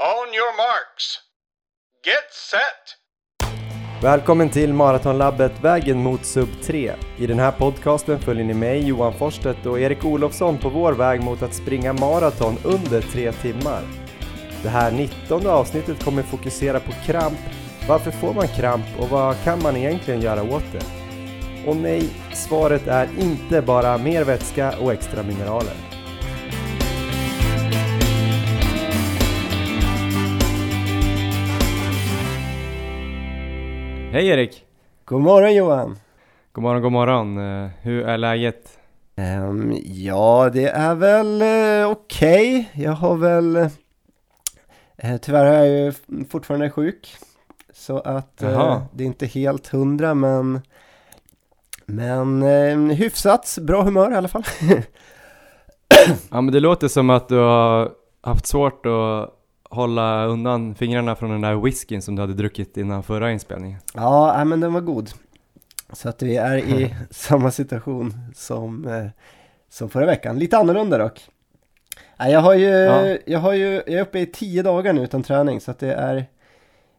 On your marks. Get set! Välkommen till Maratonlabbet Vägen mot Sub 3. I den här podcasten följer ni mig, Johan Forsstedt och Erik Olofsson på vår väg mot att springa maraton under tre timmar. Det här 19 avsnittet kommer fokusera på kramp. Varför får man kramp och vad kan man egentligen göra åt det? Och nej, svaret är inte bara mer vätska och extra mineraler. Hej Erik! God morgon Johan! God morgon, god morgon. Eh, hur är läget? Ehm, ja, det är väl uh, okej. Jag har väl... Uh, tyvärr är jag ju fortfarande sjuk. Så att uh, det är inte helt hundra men... Men uh, hyfsat bra humör i alla fall. ja men det låter som att du har haft svårt att hålla undan fingrarna från den där whiskyn som du hade druckit innan förra inspelningen. Ja, men den var god. Så att vi är i samma situation som, eh, som förra veckan. Lite annorlunda dock. Jag har ju, ja. jag har ju, jag är uppe i tio dagar nu utan träning så att det är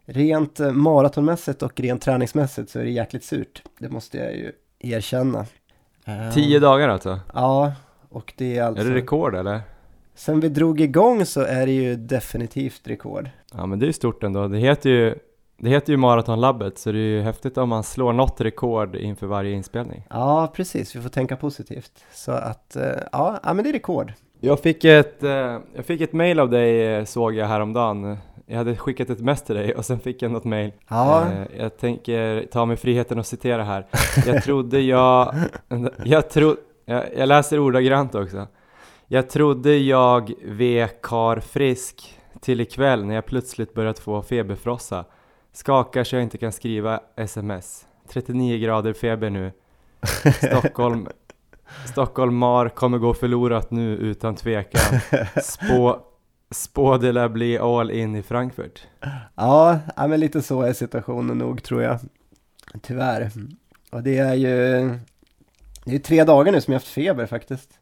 rent maratonmässigt och rent träningsmässigt så är det jäkligt surt. Det måste jag ju erkänna. Tio dagar alltså? Ja, och det är alltså... Är det rekord eller? Sen vi drog igång så är det ju definitivt rekord. Ja men det är ju stort ändå. Det heter ju, det heter ju Maratonlabbet så det är ju häftigt om man slår något rekord inför varje inspelning. Ja precis, vi får tänka positivt. Så att, eh, ja, ja men det är rekord. Jag fick ett, eh, jag fick ett mail av dig eh, såg jag häromdagen. Jag hade skickat ett mess till dig och sen fick jag något mail. Ja. Jag tänker ta mig friheten att citera här. Jag trodde jag, jag, tro, jag, jag läser ordagrant också. Jag trodde jag vek kar frisk till ikväll när jag plötsligt börjat få feberfrossa. Skakar så jag inte kan skriva sms. 39 grader feber nu. Stockholm, Stockholm Mar kommer gå förlorat nu utan tvekan. Spå, spå det lär bli all in i Frankfurt. Ja, men lite så är situationen nog tror jag. Tyvärr. Och det är ju, det är tre dagar nu som jag haft feber faktiskt.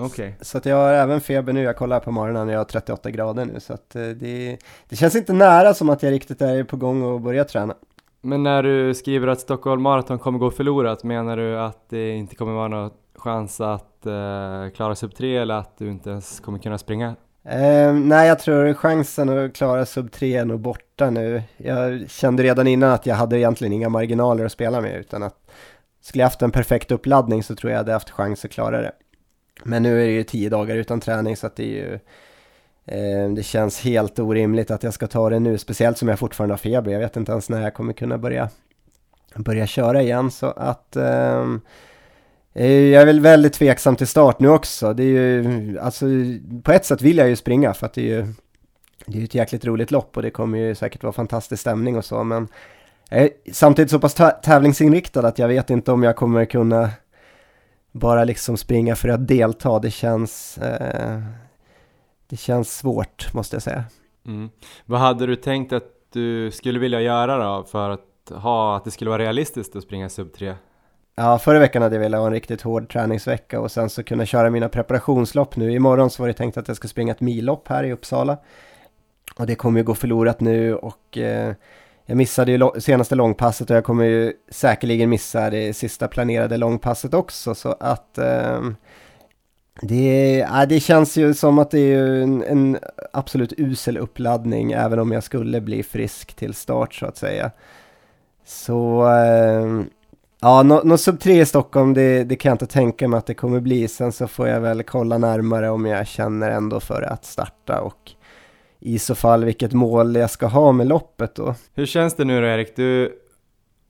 Okay. Så att jag har även feber nu, jag kollar på morgonen och jag har 38 grader nu så att eh, det, det känns inte nära som att jag riktigt är på gång att börja träna. Men när du skriver att Stockholm Marathon kommer gå förlorat, menar du att det inte kommer vara någon chans att uh, klara sub 3 eller att du inte ens kommer kunna springa? Uh, nej, jag tror chansen att klara sub 3 är nog borta nu. Jag kände redan innan att jag hade egentligen inga marginaler att spela med utan att skulle jag haft en perfekt uppladdning så tror jag jag hade haft chans att klara det. Men nu är det ju tio dagar utan träning så att det är ju eh, det känns helt orimligt att jag ska ta det nu, speciellt som jag fortfarande har feber. Jag vet inte ens när jag kommer kunna börja, börja köra igen så att ehm, eh, jag är väl väldigt tveksam till start nu också. Det är ju, alltså på ett sätt vill jag ju springa för att det är ju det är ett jäkligt roligt lopp och det kommer ju säkert vara fantastisk stämning och så men jag är samtidigt så pass tävlingsinriktad att jag vet inte om jag kommer kunna bara liksom springa för att delta, det känns, eh, det känns svårt måste jag säga. Mm. Vad hade du tänkt att du skulle vilja göra då för att ha, att det skulle vara realistiskt att springa sub 3? Ja, förra veckan hade jag velat ha en riktigt hård träningsvecka och sen så kunna köra mina preparationslopp nu. Imorgon så var det tänkt att jag ska springa ett millopp här i Uppsala. Och det kommer ju gå förlorat nu och eh, jag missade ju senaste långpasset och jag kommer ju säkerligen missa det sista planerade långpasset också så att eh, det, äh, det känns ju som att det är en, en, absolut usel uppladdning även om jag skulle bli frisk till start så att säga. Så eh, ja, något no sub 3 i Stockholm det, det, kan jag inte tänka mig att det kommer bli. Sen så får jag väl kolla närmare om jag känner ändå för att starta och i så fall vilket mål jag ska ha med loppet då. Hur känns det nu då Erik? Du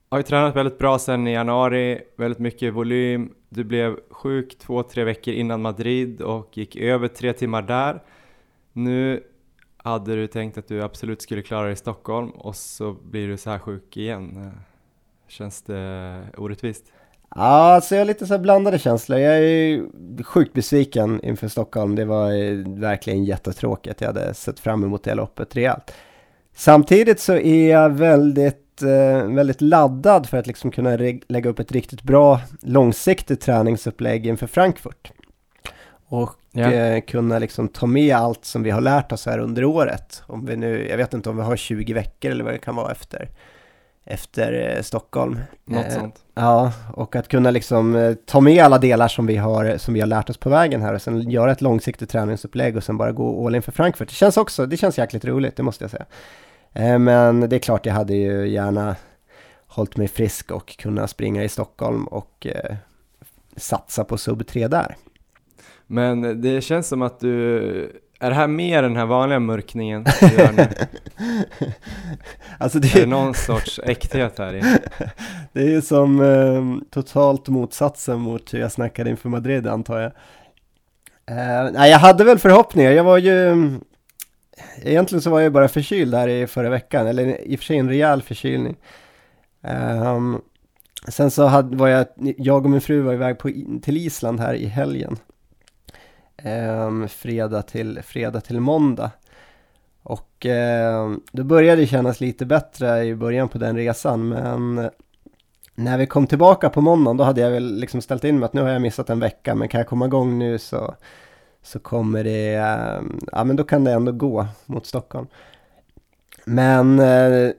har ju tränat väldigt bra sedan i januari, väldigt mycket volym. Du blev sjuk två, tre veckor innan Madrid och gick över tre timmar där. Nu hade du tänkt att du absolut skulle klara dig i Stockholm och så blir du så här sjuk igen. Känns det orättvist? Ja, alltså jag har lite så blandade känslor. Jag är sjukt besviken inför Stockholm. Det var verkligen jättetråkigt. Jag hade sett fram emot det loppet rejält. Samtidigt så är jag väldigt, eh, väldigt laddad för att liksom kunna lägga upp ett riktigt bra långsiktigt träningsupplägg inför Frankfurt. Och Ja. eh, kunna liksom ta med allt som vi har lärt oss här under året. Om vi nu, jag vet inte om vi har 20 veckor eller vad det kan vara efter, efter eh, Stockholm. Något Eh, sånt. Ja, och att kunna liksom eh, ta med alla delar som vi, har, som vi har lärt oss på vägen här och sen göra ett långsiktigt träningsupplägg och sen bara gå all in för Frankfurt. Det känns också, det känns jäkligt roligt, det måste jag säga. Men det är klart, jag hade ju gärna hållit mig frisk och kunna springa i Stockholm och eh, satsa på sub 3 där. Men det känns som att du, är det här mer den här vanliga mörkningen du gör nu? alltså Är det det, någon sorts äkthet här i? det är ju som eh, totalt motsatsen mot hur jag snackade inför Madrid antar jag. Eh, nej, jag hade väl förhoppningar. Jag var ju... Egentligen så var jag bara förkyld här i förra veckan, eller i och för sig en rejäl förkylning. Ehm, sen så hade, var jag, jag och min fru var iväg på, till Island här i helgen. Ehm, fredag, till, fredag till måndag. Och ehm, då började det kännas lite bättre i början på den resan, men när vi kom tillbaka på måndagen då hade jag väl liksom ställt in mig att nu har jag missat en vecka, men kan jag komma igång nu så, så kommer det, ehm, ja men då kan det ändå gå mot Stockholm. Men eh,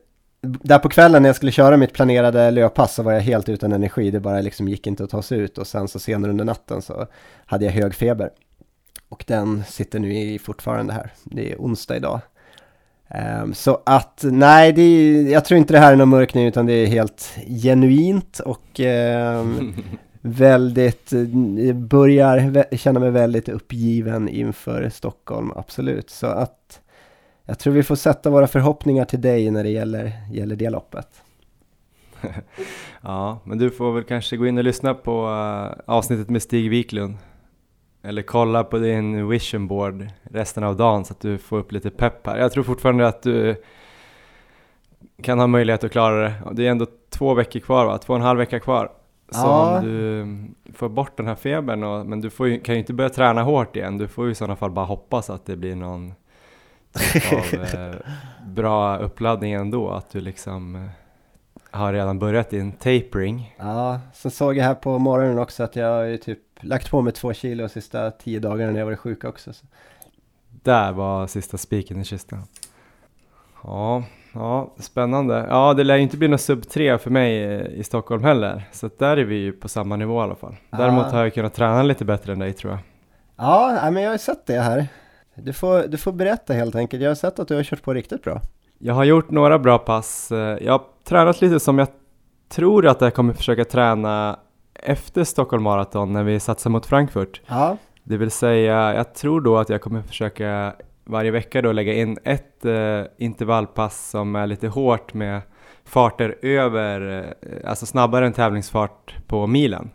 där på kvällen när jag skulle köra mitt planerade löppass så var jag helt utan energi, det bara liksom gick inte att ta sig ut och sen så senare under natten så hade jag hög feber. Och den sitter nu i fortfarande här, det är onsdag idag. Ehm, så att nej, det är, jag tror inte det här är någon mörkning utan det är helt genuint och ehm, väldigt, börjar känna mig väldigt uppgiven inför Stockholm, absolut. Så att jag tror vi får sätta våra förhoppningar till dig när det gäller, gäller det loppet. Ja, men du får väl kanske gå in och lyssna på eh, avsnittet med Stig Wiklund. Eller kolla på din vision board resten av dagen så att du får upp lite pepp här. Jag tror fortfarande att du kan ha möjlighet att klara det. Det är ändå två veckor kvar va? Två och en halv vecka kvar. Så Ja. om du får bort den här febern, och, men du ju, kan ju inte börja träna hårt igen. Du får ju i sådana fall bara hoppas att det blir någon typ av eh, bra uppladdning ändå. Att du liksom eh, har redan börjat din tapering. Ja, sen såg jag här på morgonen också att jag ju typ lagt på mig två kilo de sista tio dagarna när jag varit sjuk också. Så. Där var sista spiken i kistan. Ja, ja, spännande. Ja, det lär ju inte bli någon sub 3 för mig eh, i Stockholm heller. Så där är vi ju på samma nivå i alla fall. Däremot Ja. har jag kunnat träna lite bättre än dig tror jag. Ja, men jag har sett det här. Du får, du får berätta helt enkelt. Jag har sett att du har kört på riktigt bra. Jag har gjort några bra pass. Eh, Jag har tränat lite som jag tror att jag kommer försöka träna efter Stockholm Marathon när vi satsar mot Frankfurt. Ja, Det vill säga, jag tror då att jag kommer försöka varje vecka då lägga in ett eh, intervallpass som är lite hårt med farter över, eh, alltså snabbare än tävlingsfart på milen.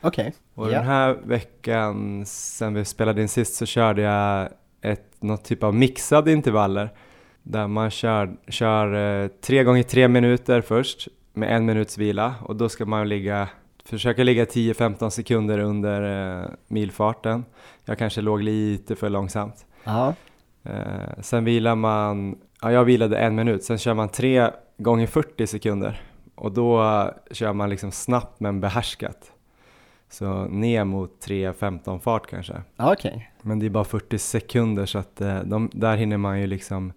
okej. Och Ja. den här veckan, sen vi spelade in sist, så körde jag ett, något typ av mixade intervaller. Där man kör, kör eh, tre gånger tre minuter först med en minuts vila och då ska man ligga, försöka ligga 10-15 sekunder under eh, milfarten. Jag kanske låg lite för långsamt. Eh, sen vilar man, ja jag vilade en minut, sen kör man tre gånger 40 sekunder och då eh, kör man liksom snabbt men behärskat. Så ner mot 3.15 fart kanske. okej. Men det är bara 40 sekunder så att eh, de, där hinner man ju liksom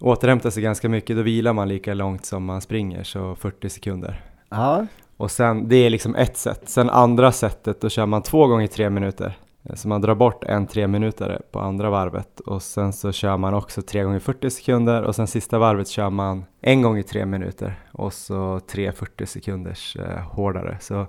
återhämta sig ganska mycket. Då vilar man lika långt som man springer, så 40 sekunder. Ja, Och sen, det är liksom ett sätt. Sen andra sättet, då kör man två gånger tre minuter. Eh, Så man drar bort en tre minuter på andra varvet och sen så kör man också tre gånger 40 sekunder och sen sista varvet kör man en gånger tre minuter och så tre 40 sekunders eh, hårdare. Så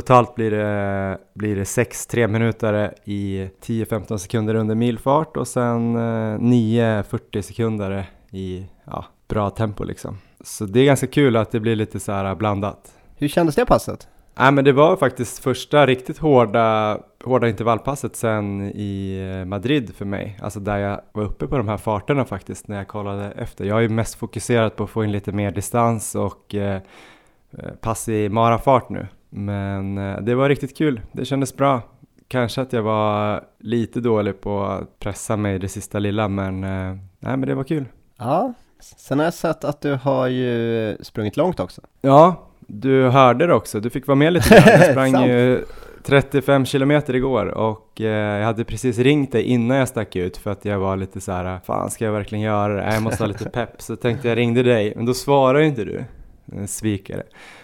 totalt blir det, blir det sex tre minuter i 10-15 sekunder under milfart och sen eh, 9 40 sekunder i ja, bra tempo liksom. Så det är ganska kul att det blir lite så här blandat. Hur kändes det passet? Nej men det var faktiskt första riktigt hårda, hårda intervallpasset sen i eh, Madrid för mig. Alltså där jag var uppe på de här farterna faktiskt när jag kollade efter. Jag är ju mest fokuserad på att få in lite mer distans och eh, eh, pass i marafart nu. Men eh, det var riktigt kul, det kändes bra. Kanske att jag var lite dålig på att pressa mig det sista lilla men, eh, nej men det var kul. Ja, sen har jag sett att du har ju sprungit långt också. Ja, du hörde det också. Du fick vara med lite grann. Jag sprang ju 35 kilometer igår och eh, jag hade precis ringt dig innan jag stack ut för att jag var lite så här, fan ska jag verkligen göra det? Jag måste ha lite pepp. Så tänkte jag ringde dig, men då svarade inte du. En svikare.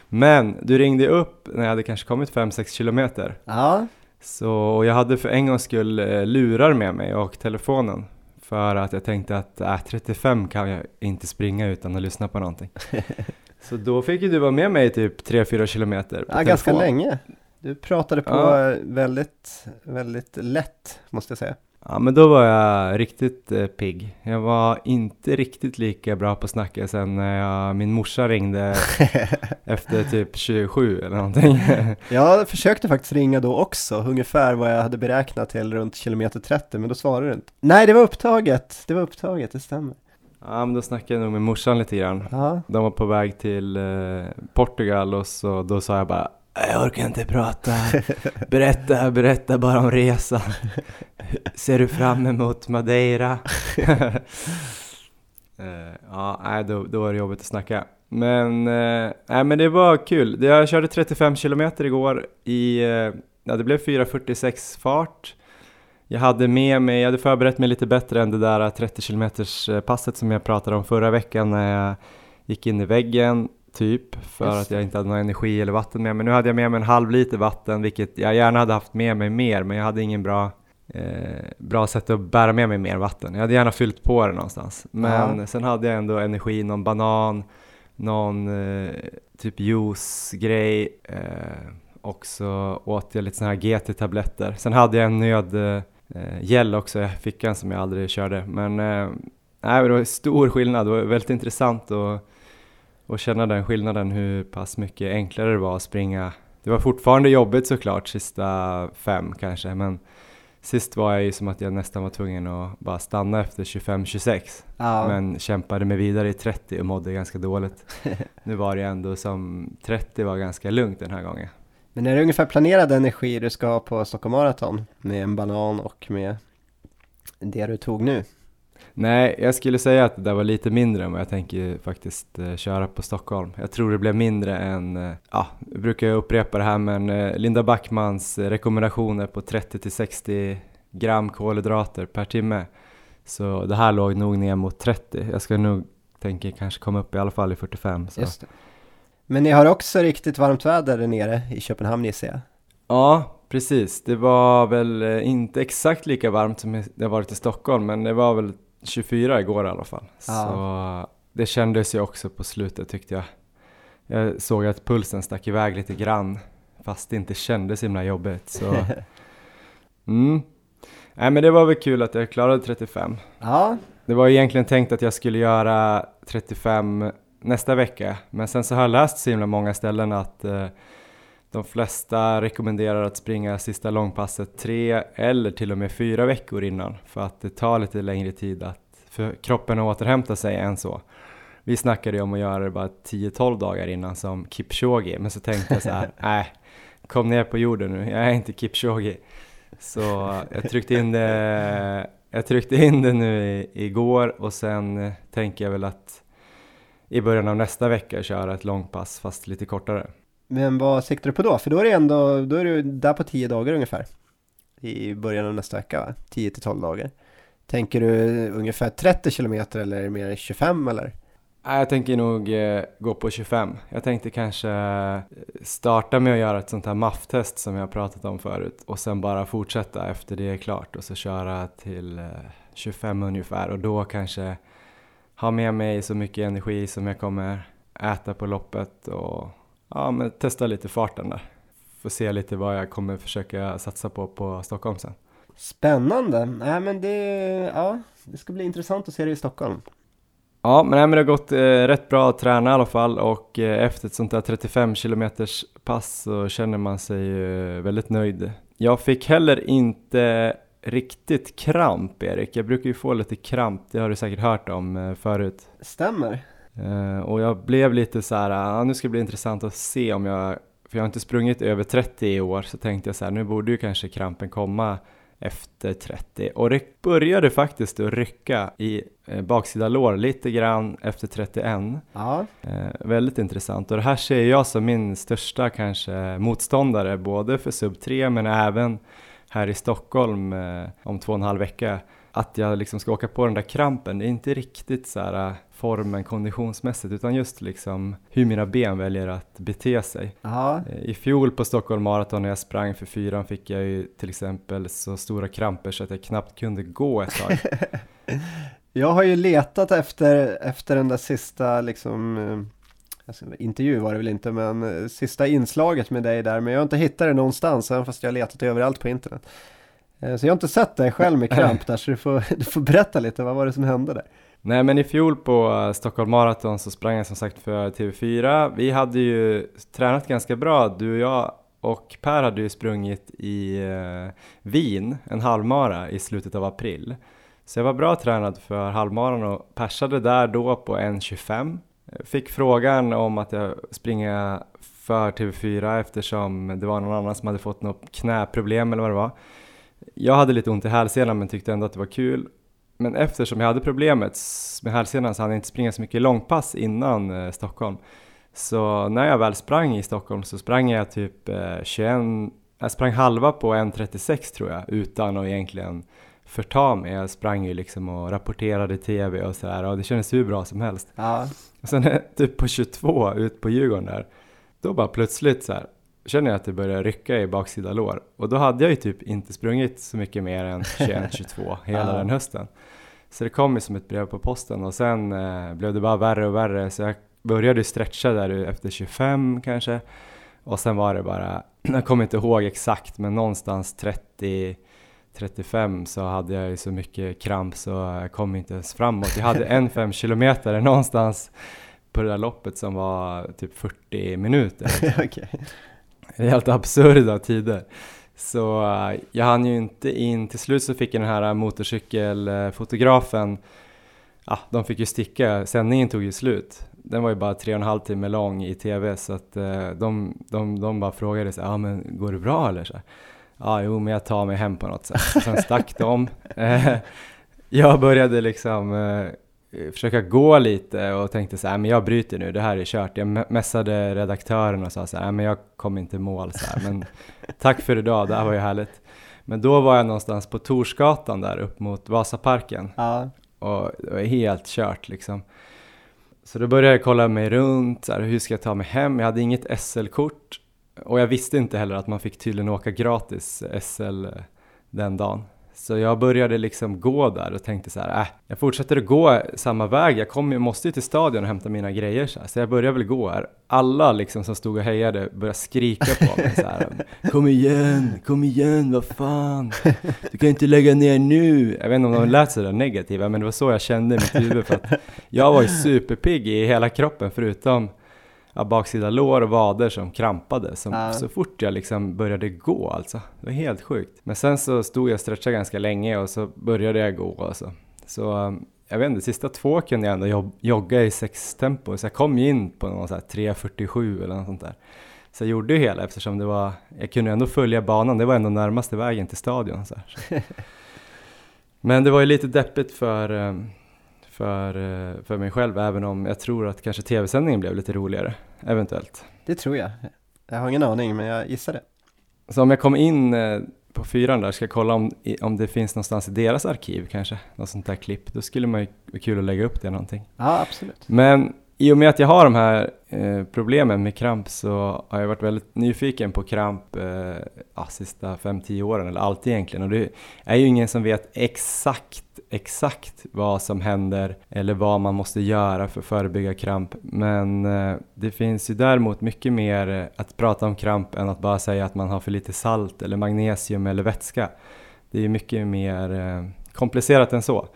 Men du ringde upp när jag hade kanske kommit 5-6 kilometer. Ja, Så och jag hade för en gångs skull eh, lurar med mig och telefonen. För att jag tänkte att äh, 35 kan jag inte springa utan att lyssna på någonting. Så då fick ju du vara med mig typ 3-4 kilometer ja ganska länge. Du pratade på Ja. väldigt, väldigt lätt måste jag säga. Ja men då var jag riktigt eh, pigg. Jag var inte riktigt lika bra på att snacka sen när jag, min morsa ringde efter typ 27 eller någonting. Jag försökte faktiskt ringa då också, ungefär vad jag hade beräknat till runt kilometer 30, men då svarade du inte. Nej, det var upptaget, det var upptaget, det stämmer. ja men då snackade jag nog med morsan lite grann. Ja, De var på väg till eh, Portugal och så då sa jag bara jag orkar inte prata, berätta, berätta bara om resan. Ser du fram emot Madeira? Eh, ja, då, då var det jobbigt att snacka. Men, eh, nej, men det var kul. Jag körde 35 kilometer igår i, eh, ja det blev 4.46 fart. Jag hade med mig, jag hade förberett mig lite bättre än det där eh, 30 kilometers passet som jag pratade om förra veckan när jag gick in i väggen typ för Just att jag inte hade någon energi eller vatten med mig. Nu hade jag med mig en halv liter vatten vilket jag gärna hade haft med mig mer men jag hade ingen bra eh, bra sätt att bära med mig mer vatten. Jag hade gärna fyllt på det någonstans. Men Ja. sen hade jag ändå energi, någon banan, någon eh, typ juicegrej eh, och så åt jag lite sådana här GT-tabletter. Sen hade jag en nöd eh, gel också i fickan som jag aldrig körde. Men eh, nej, det var stor skillnad. Det var väldigt intressant att, att känna den skillnaden, hur pass mycket enklare det var att springa. Det var fortfarande jobbigt såklart, sista fem kanske, men sist var jag ju som att jag nästan var tvungen att bara stanna efter 25-26. ja. Men kämpade mig vidare i 30 och mådde ganska dåligt. nu var det ändå som 30 var ganska lugnt den här gången. Men är det ungefär planerad energi du ska ha på Stockholm Marathon? Med en banan och med det du tog nu? Nej, jag skulle säga att det där var lite mindre än vad jag tänker faktiskt eh, köra på Stockholm. Jag tror det blev mindre än, eh, ja, jag brukar upprepa det här men eh, Linda Backmans rekommendationer på 30 till 60 gram kolhydrater per timme. Så det här låg nog ner mot 30. Jag ska nog tänka kanske komma upp i alla fall i 45. Så. Just det. Men ni har också riktigt varmt väder där nere i Köpenhamn gissar jag? Ja, precis. Det var väl inte exakt lika varmt som det har varit i Stockholm, men det var väl 24 igår i alla fall. Ja. Så det kändes ju också på slutet tyckte jag. Jag såg att pulsen stack iväg lite grann, fast det inte kändes himla jobbigt. Så. Mm. Nej men det var väl kul att jag klarade 35. Ja, Det var egentligen tänkt att jag skulle göra 35 nästa vecka, men sen så har jag läst så himla många ställen att eh, de flesta rekommenderar att springa sista långpasset tre eller till och med fyra veckor innan för att det tar lite längre tid att för kroppen att återhämta sig än så. Vi snackade ju om att göra det bara 10-12 dagar innan som Kipchoge, men så tänkte jag så här, nej, kom ner på jorden nu, jag är inte Kipchoge. Så jag tryckte in det, jag tryckte in det nu igår och sen tänker jag väl att i början av nästa vecka köra ett långpass fast lite kortare men vad siktar du på då? För då är det ändå, då är du där på 10 dagar ungefär. I början av nästa vecka va? 10 till 12 dagar. Tänker du ungefär 30 kilometer eller är det mer 25 eller? Nej, Jag tänker nog eh, gå på 25. Jag tänkte kanske eh, starta med att göra ett sånt här MAF-test som jag pratat om förut och sen bara fortsätta efter det är klart och så köra till eh, 25 ungefär och då kanske ha med mig så mycket energi som jag kommer äta på loppet och ja, men testa lite farten där. Får se lite vad jag kommer försöka satsa på på Stockholm sen. Spännande! Nej men det, ja, det ska bli intressant att se det i Stockholm. Ja, men, nej, men det har gått eh, rätt bra att träna i alla fall och eh, efter ett sånt där 35 kilometers pass så känner man sig eh, väldigt nöjd. Jag fick heller inte riktigt kramp Erik, jag brukar ju få lite kramp, det har du säkert hört om eh, förut. Stämmer. Eh, och jag blev lite så här, ah, nu ska det bli intressant att se om jag, för jag har inte sprungit över 30 i år, så tänkte jag så här, nu borde ju kanske krampen komma efter 30 och det började faktiskt att rycka i eh, baksida lår lite grann efter 31. Ja. Eh, väldigt intressant och det här ser jag som min största kanske motståndare både för sub 3 men även här i Stockholm eh, om två och en halv vecka att jag liksom ska åka på den där krampen. Det är inte riktigt så här eh, formen konditionsmässigt utan just liksom hur mina ben väljer att bete sig. Ja. Eh, I fjol på Stockholm Marathon när jag sprang för fyran fick jag ju till exempel så stora kramper så att jag knappt kunde gå ett tag. Jag har ju letat efter, efter den där sista liksom eh, alltså, intervju var det väl inte, men eh, sista inslaget med dig där, men jag har inte hittat det någonstans, även fast jag har letat överallt på internet. Så jag har inte sett dig själv med kramp där, så du får, du får berätta lite, vad var det som hände där? Nej men i fjol på eh, Stockholm Marathon så sprang jag som sagt för TV4. Vi hade ju tränat ganska bra, du och jag och Per hade ju sprungit i eh, Wien, en halvmara i slutet av april. Så jag var bra tränad för halvmaran och persade där då på 1.25. Fick frågan om att jag springa för TV4 eftersom det var någon annan som hade fått något knäproblem eller vad det var. Jag hade lite ont i hälsenan men tyckte ändå att det var kul men eftersom jag hade problemet med hälsenan så hade jag inte springa så mycket långpass innan eh, Stockholm. Så när jag väl sprang i Stockholm så sprang jag typ eh, 21, jag sprang halva på 1.36 tror jag utan att egentligen förta mig. Jag sprang ju liksom och rapporterade TV och sådär och det kändes hur bra som helst. Ja, Och sen typ på 22 ut på Djurgården där, då bara plötsligt så här känner jag att det börjar rycka i baksida lår. Och då hade jag ju typ inte sprungit så mycket mer än 21-22 hela Ja. den hösten. Så det kom ju som ett brev på posten och sen eh, blev det bara värre och värre så jag började stretcha där efter 25 kanske. Och sen var det bara, jag kommer inte ihåg exakt men någonstans 30 35 så hade jag ju så mycket kramp så jag kom inte ens framåt. Jag hade en 5 kilometer någonstans på det där loppet som var typ 40 minuter. är helt absurda tider. Så eh, jag hann ju inte in, till slut så fick jag den här motorcykelfotografen, ja de fick ju sticka, sändningen tog ju slut. Den var ju bara tre och en halv timme lång i tv så att eh, de, de, de bara frågade så ja men går det bra eller så? Ja jo men jag tar mig hem på något sätt. Sen stack de. Eh, jag började liksom försöka gå lite och tänkte så här, men jag bryter nu, det här är kört. Jag me- messade redaktören och sa så här, men jag kommer inte i mål så här, men tack för idag, det här var ju härligt. Men då var jag någonstans på Torsgatan där upp mot Vasaparken Ja, och det var helt kört liksom. Så då började jag kolla mig runt, så här, hur ska jag ta mig hem? Jag hade inget SL-kort och jag visste inte heller att man fick tydligen åka gratis SL den dagen. Så jag började liksom gå där och tänkte så här, äh, jag fortsätter att gå samma väg, jag kom, jag måste ju till stadion och hämta mina grejer så, här. så jag började väl gå här. Alla liksom som stod och hejade började skrika på mig så här, kom igen, kom igen, vad fan, du kan inte lägga ner nu. Jag vet inte om de lät sådär negativa, men det var så jag kände i mitt huvud för att jag var ju superpigg i hela kroppen förutom ja, baksida lår och vader som krampade som, Ja. så fort jag liksom började gå alltså. Det var helt sjukt. Men sen så stod jag och stretchade ganska länge och så började jag gå alltså. Så um, jag vet inte, sista två kunde jag ändå jogga i sex tempo så jag kom ju in på någon så här 3.47 eller något sånt där. Så jag gjorde ju hela eftersom det var, jag kunde ändå följa banan, det var ändå närmaste vägen till stadion. Så. Så. Men det var ju lite deppigt för, um, för, eh, för mig själv även om jag tror att kanske tv-sändningen blev lite roligare, eventuellt. det tror jag. Jag har ingen aning, men jag gissar det. Så om jag kom in eh, på fyran där, ska jag kolla om, om det finns någonstans i deras arkiv kanske, något sånt där klipp. Då skulle man ju vara kul att lägga upp det någonting. Ja, absolut. Men i och med att jag har de här eh, problemen med kramp så har jag varit väldigt nyfiken på kramp eh, ja, sista 5-10 åren, eller alltid egentligen. Och det är ju ingen som vet exakt, exakt vad som händer eller vad man måste göra för att förebygga kramp. Men eh, det finns ju däremot mycket mer eh, att prata om kramp än att bara säga att man har för lite salt eller magnesium eller vätska. Det är ju mycket mer eh, komplicerat än så.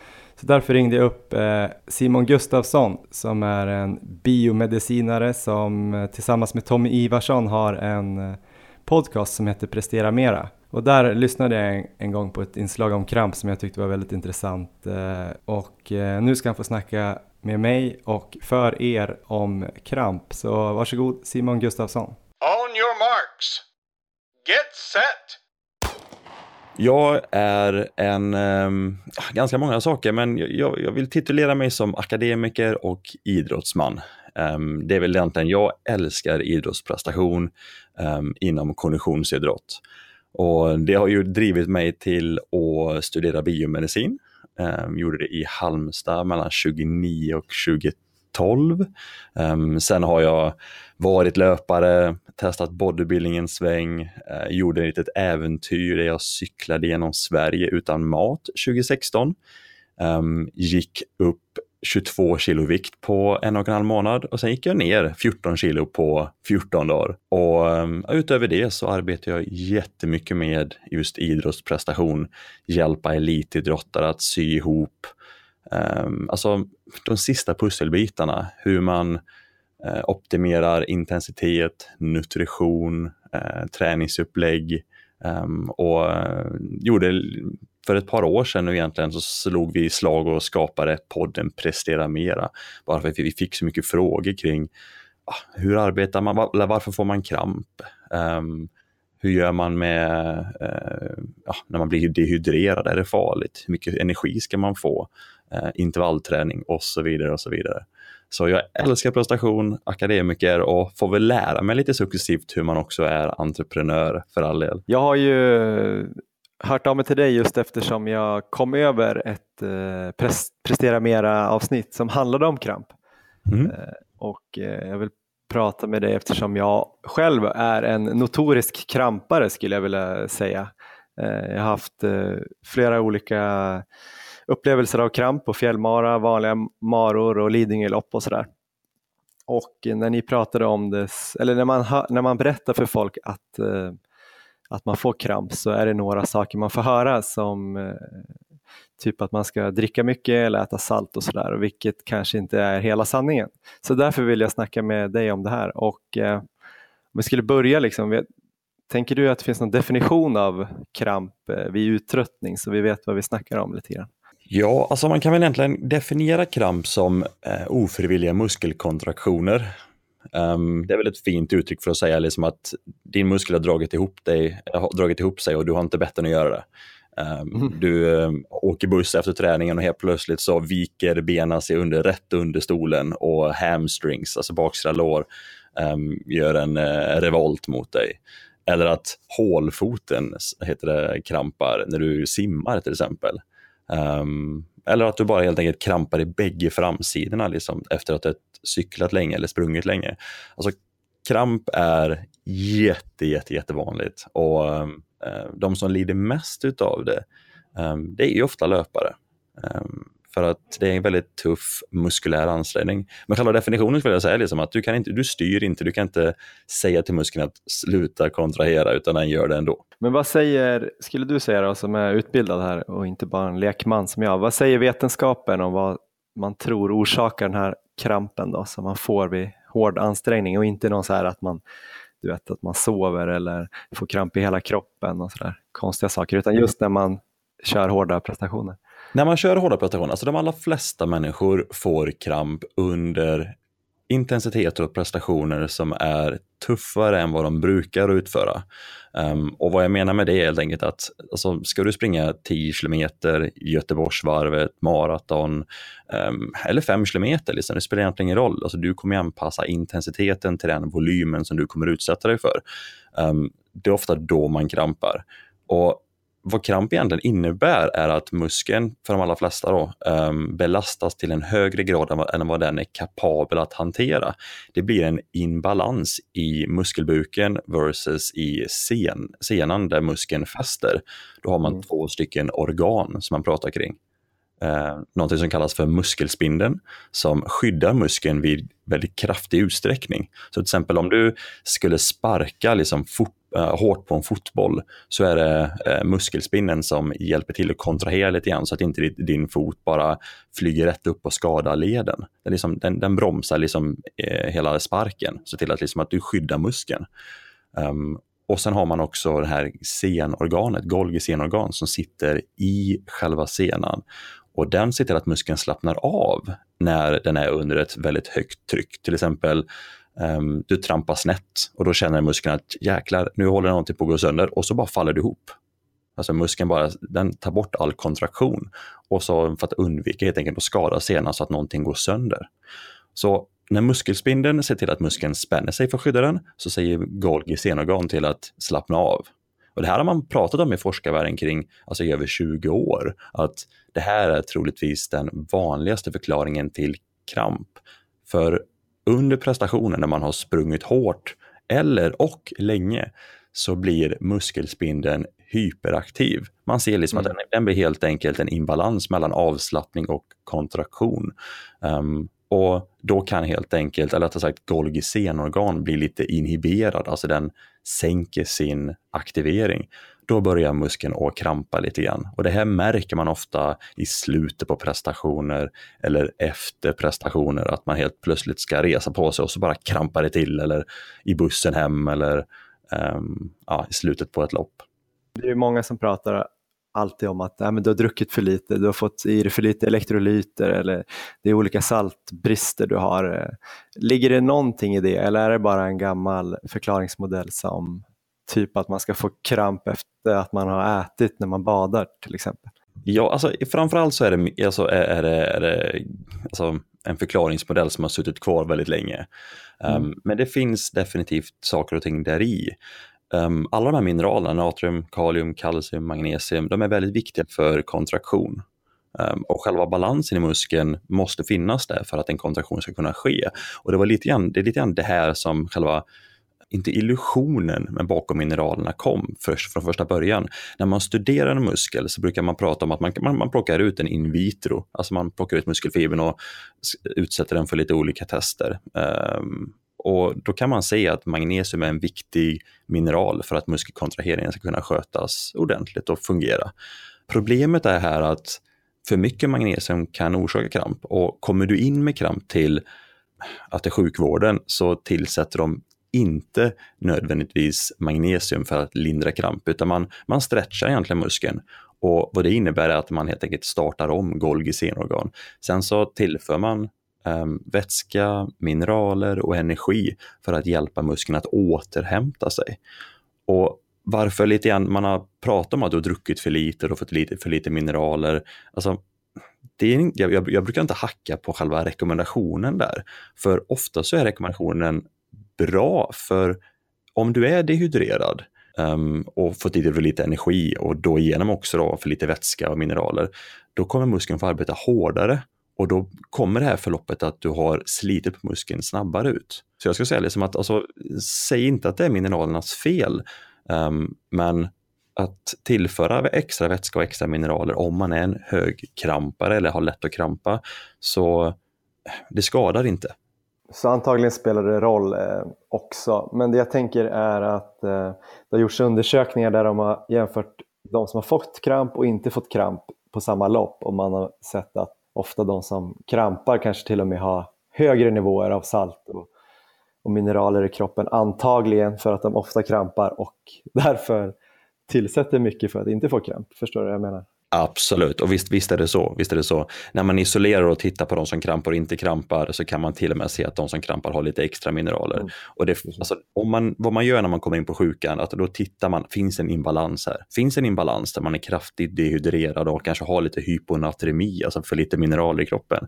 Därför ringde jag upp eh, Simon Gustafsson som är en biomedicinare som eh, tillsammans med Tommy Ivarsson har en eh, podcast som heter Prestera Mera. Och där lyssnade jag en, gång på ett inslag om kramp som jag tyckte var väldigt intressant. Och nu ska han få snacka med mig och för er om kramp. Så varsågod Simon Gustafsson. On your marks. Get set. Jag är en, um, ganska många saker, men jag, jag, vill titulera mig som akademiker och idrottsman. Um, det är väl egentligen, jag älskar idrottsprestation um, inom konditionsidrott. Och det har ju drivit mig till att studera biomedicin. Um, gjorde det i Halmstad mellan 29 och 12. Um, ehm, sen har jag varit löpare, testat bodybuilding en sväng, uh, gjorde ett litet äventyr där jag cyklade genom Sverige utan mat 2016. Um, ehm, gick upp 22 kilo vikt på en och en halv månad och sen gick jag ner 14 kilo på 14 dagar. Och um, utöver det så arbetar jag jättemycket med just idrottsprestation, hjälpa elitidrottare att sy ihop Ehm, alltså de sista pusselbitarna, hur man eh, optimerar intensitet, nutrition, eh, träningsupplägg ehm, och eh, gjorde för ett par år sedan nu egentligen så slog vi slag och skapade podden Prestera Mera. Bara för att vi fick så mycket frågor kring ah, hur arbetar man, varför får man kramp? Um, hur gör man med, uh, ja, när man blir dehydrerad, är det farligt? Hur mycket energi ska man få? Uh, intervallträning och så vidare och så vidare. Så jag älskar prestation, akademiker och får väl lära mig lite successivt hur man också är entreprenör för all del. Jag har ju hört av mig till dig just eftersom jag kom över ett eh, Prestera Mera avsnitt som handlade om kramp. Mm. Eh, och eh, jag vill prata med dig eftersom jag själv är en notorisk krampare skulle jag vilja säga. Eh, jag har haft eh, flera olika upplevelser av kramp på fjällmara, vanliga maror och Lidingölopp och sådär. Och när ni pratade om det, eller när man, när man berättar för folk att eh, att man får kramp så är det några saker man får höra som eh, typ att man ska dricka mycket eller äta salt och sådär, vilket kanske inte är hela sanningen. Så därför vill jag snacka med dig om det här. Och eh, om vi skulle börja, liksom, tänker du att det finns någon definition av kramp eh, vid uttröttning så vi vet vad vi snackar om lite grann? Ja, alltså man kan väl egentligen definiera kramp som eh, ofrivilliga muskelkontraktioner Um, det är väl ett fint uttryck för att säga liksom att din muskel har dragit ihop, dig, har dragit ihop sig och du har inte bett den att göra det. Um, mm. Du um, åker buss efter träningen och helt plötsligt så viker benen sig under, rätt under stolen och hamstrings, alltså baksida lår, gör en uh, revolt mot dig. Eller att hålfoten heter det, krampar när du simmar till exempel. Um, eller att du bara helt enkelt krampar i bägge framsidorna liksom, efter att du cyklat länge eller sprungit länge. Alltså, kramp är jätte, jätte, jättevanligt och um, de som lider mest utav det, um, det är ju ofta löpare. Um, för att det är en väldigt tuff muskulär ansträngning. Men själva definitionen skulle jag säga liksom att du, kan inte, du styr inte, du kan inte säga till muskeln att sluta kontrahera utan den gör det ändå. Men vad säger, skulle du säga då som är utbildad här och inte bara en lekman som jag, vad säger vetenskapen om vad man tror orsakar den här krampen då som man får vid hård ansträngning och inte någon så här att man du vet att man sover eller får kramp i hela kroppen och sådär konstiga saker utan just när man kör hårda prestationer. När man kör hårda prestationer, alltså de allra flesta människor får kramp under intensiteter och prestationer som är tuffare än vad de brukar utföra. Um, och vad jag menar med det är helt enkelt att alltså, ska du springa 10 kilometer, Göteborgsvarvet, maraton um, eller 5 kilometer, liksom, det spelar egentligen ingen roll. Alltså, du kommer anpassa intensiteten till den volymen som du kommer utsätta dig för. Um, det är ofta då man krampar. Och vad kramp egentligen innebär är att muskeln, för de allra flesta, då, um, belastas till en högre grad än vad den är kapabel att hantera. Det blir en inbalans i muskelbuken versus i sen, senan där muskeln fäster. Då har man mm. två stycken organ som man pratar kring. Uh, någonting som kallas för muskelspindeln som skyddar muskeln vid väldigt kraftig utsträckning. Så till exempel om du skulle sparka liksom fort Eh, hårt på en fotboll så är det eh, muskelspinnen som hjälper till att kontrahera lite grann så att inte din fot bara flyger rätt upp och skadar leden. Den, liksom, den, den bromsar liksom, eh, hela sparken, så till att, liksom, att du skyddar muskeln. Um, och sen har man också det här senorganet, Golgi senorgan, som sitter i själva senan. Och den ser till att muskeln slappnar av när den är under ett väldigt högt tryck. Till exempel Um, du trampar snett och då känner muskeln att jäklar, nu håller någonting på att gå sönder och så bara faller du ihop. Alltså muskeln bara, den tar bort all kontraktion och så för att undvika helt enkelt att skada senan så att någonting går sönder. Så när muskelspindeln ser till att muskeln spänner sig för att skydda den så säger Golgi senorgan till att slappna av. Och det här har man pratat om i forskarvärlden kring alltså i över 20 år, att det här är troligtvis den vanligaste förklaringen till kramp. För under prestationen när man har sprungit hårt eller och länge så blir muskelspindeln hyperaktiv. Man ser liksom mm. att den, den, blir helt enkelt en imbalans mellan avslappning och kontraktion. Um, och då kan helt enkelt, eller rättare sagt Golgi senorgan bli lite inhiberad, alltså den sänker sin aktivering. Då börjar muskeln att krampa lite grann. Och det här märker man ofta i slutet på prestationer eller efter prestationer, att man helt plötsligt ska resa på sig och så bara krampar det till eller i bussen hem eller um, ja, i slutet på ett lopp. Det är många som pratar alltid om att men du har druckit för lite, du har fått i dig för lite elektrolyter eller det är olika saltbrister du har. Ligger det någonting i det eller är det bara en gammal förklaringsmodell som typ att man ska få kramp efter att man har ätit när man badar till exempel? Ja, alltså, framförallt så är det, alltså, är det, är det alltså, en förklaringsmodell som har suttit kvar väldigt länge. Mm. Um, men det finns definitivt saker och ting där i. Um, alla de här mineralerna, natrium, kalium, kalcium, magnesium, de är väldigt viktiga för kontraktion. Um, och själva balansen i muskeln måste finnas där för att en kontraktion ska kunna ske. Och det, var lite grann, det är lite grann det här som själva inte illusionen, men bakom mineralerna kom först från första början. När man studerar en muskel så brukar man prata om att man, man, man plockar ut den in vitro, alltså man plockar ut muskelfibern och utsätter den för lite olika tester. Um, och då kan man säga att magnesium är en viktig mineral för att muskelkontraheringen ska kunna skötas ordentligt och fungera. Problemet är här att för mycket magnesium kan orsaka kramp och kommer du in med kramp till att det är sjukvården så tillsätter de inte nödvändigtvis magnesium för att lindra kramp, utan man, man stretchar egentligen muskeln. Och vad det innebär är att man helt enkelt startar om Golgi senorgan. Sen så tillför man um, vätska, mineraler och energi för att hjälpa muskeln att återhämta sig. Och varför lite grann man har pratat om att du har druckit för lite och fått lite, för lite mineraler. Alltså, det är, jag, jag, brukar inte hacka på själva rekommendationen där, för ofta så är rekommendationen bra för om du är dehydrerad um, och fått i dig för lite energi och då igenom också då för lite vätska och mineraler, då kommer muskeln få arbeta hårdare och då kommer det här förloppet att du har slitit på muskeln snabbare ut. Så jag ska säga liksom att, alltså, säg inte att det är mineralernas fel, um, men att tillföra extra vätska och extra mineraler om man är en högkrampare eller har lätt att krampa, så eh, det skadar inte. Så antagligen spelar det roll eh, också. Men det jag tänker är att eh, det har gjorts undersökningar där de har jämfört de som har fått kramp och inte fått kramp på samma lopp och man har sett att ofta de som krampar kanske till och med har högre nivåer av salt och, och mineraler i kroppen antagligen för att de ofta krampar och därför tillsätter mycket för att inte få kramp. Förstår du vad jag menar? Absolut, och visst, visst, är det så, visst är det så. När man isolerar och tittar på de som krampar och inte krampar så kan man till och med se att de som krampar har lite extra mineraler. Mm. Och det, alltså, om man, vad man gör när man kommer in på sjukan, att då tittar man, finns en imbalans här? Finns en imbalans där man är kraftigt dehydrerad och kanske har lite hyponatremi, alltså för lite mineraler i kroppen,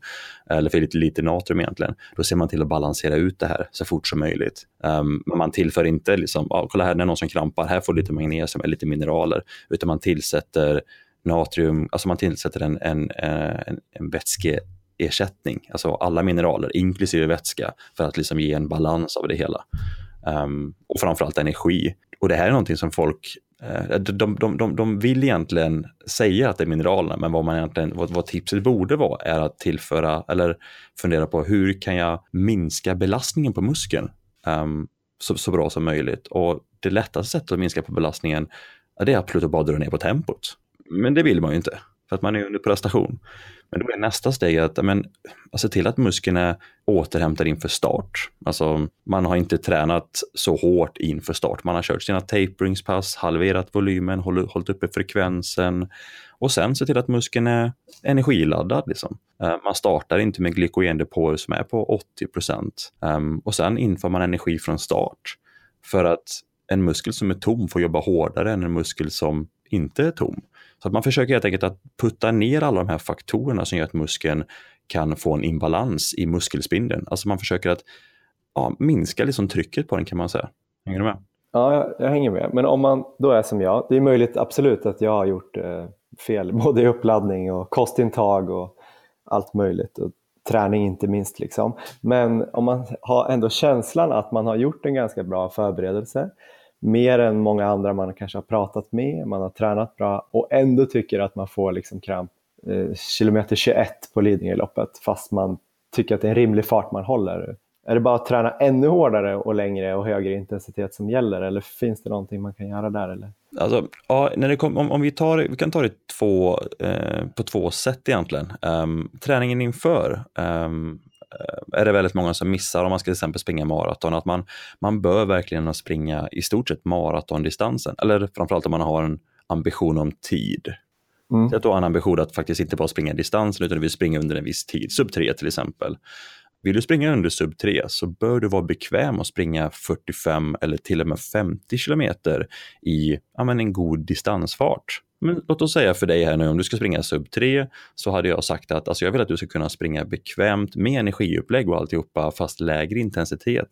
eller för lite, lite natrium egentligen, då ser man till att balansera ut det här så fort som möjligt. Um, men man tillför inte, liksom, ah, kolla här, när någon som krampar, här får lite magnesium eller lite mineraler, utan man tillsätter natrium, alltså man tillsätter en, en, eh, en, en vätskeersättning, alltså alla mineraler inklusive vätska för att liksom ge en balans av det hela. Um, och framförallt energi. Och det här är någonting som folk eh, de, de, de, de vill egentligen säga att det är mineralerna, men vad, man egentligen, vad, vad tipset borde vara är att tillföra eller fundera på hur kan jag minska belastningen på muskeln um, så, så bra som möjligt. Och det lättaste sättet att minska på belastningen det är absolut att bara dra ner på tempot. Men det vill man ju inte, för att man är under prestation. Men då är nästa steg att men, se till att muskeln är återhämtad inför start. Alltså, man har inte tränat så hårt inför start. Man har kört sina taperingspass, halverat volymen, hållit, hållit uppe frekvensen och sen se till att muskeln är energiladdad. Liksom. Eh, man startar inte med glykogendepåer som är på 80 procent ehm, och sen inför man energi från start. För att en muskel som är tom får jobba hårdare än en muskel som inte är tom. Så att man försöker helt enkelt att putta ner alla de här faktorerna som gör att muskeln kan få en imbalans i muskelspindeln. Alltså man försöker att ja, minska liksom trycket på den kan man säga. Hänger du med? Ja, jag, jag, hänger med. Men om man då är som jag, det är möjligt absolut att jag har gjort eh, fel, både i uppladdning och kostintag och allt möjligt. Och träning inte minst. Liksom. Men om man har ändå känslan att man har gjort en ganska bra förberedelse, mer än många andra man kanske har pratat med, man har tränat bra och ändå tycker att man får liksom kramp eh, kilometer 21 på Lidingöloppet fast man tycker att det är en rimlig fart man håller. Är det bara att träna ännu hårdare och längre och högre intensitet som gäller eller finns det någonting man kan göra där? Eller? Alltså, ja, när det kom, om, om vi, tar, vi kan ta det två, eh, på två sätt egentligen. Um, träningen inför um, är det väldigt många som missar om man ska till exempel springa maraton, att man, man bör verkligen springa i stort sett maratondistansen, eller framförallt om man har en ambition om tid. Mm. Så att du har en ambition att faktiskt inte bara springa distansen utan du vill springa under en viss tid, sub 3 till exempel. Vill du springa under sub 3 så bör du vara bekväm att springa 45 eller till och med 50 kilometer i ja, en god distansfart. Men låt oss säga för dig här nu, om du ska springa sub 3 så hade jag sagt att alltså jag vill att du ska kunna springa bekvämt med energiupplägg och alltihopa fast lägre intensitet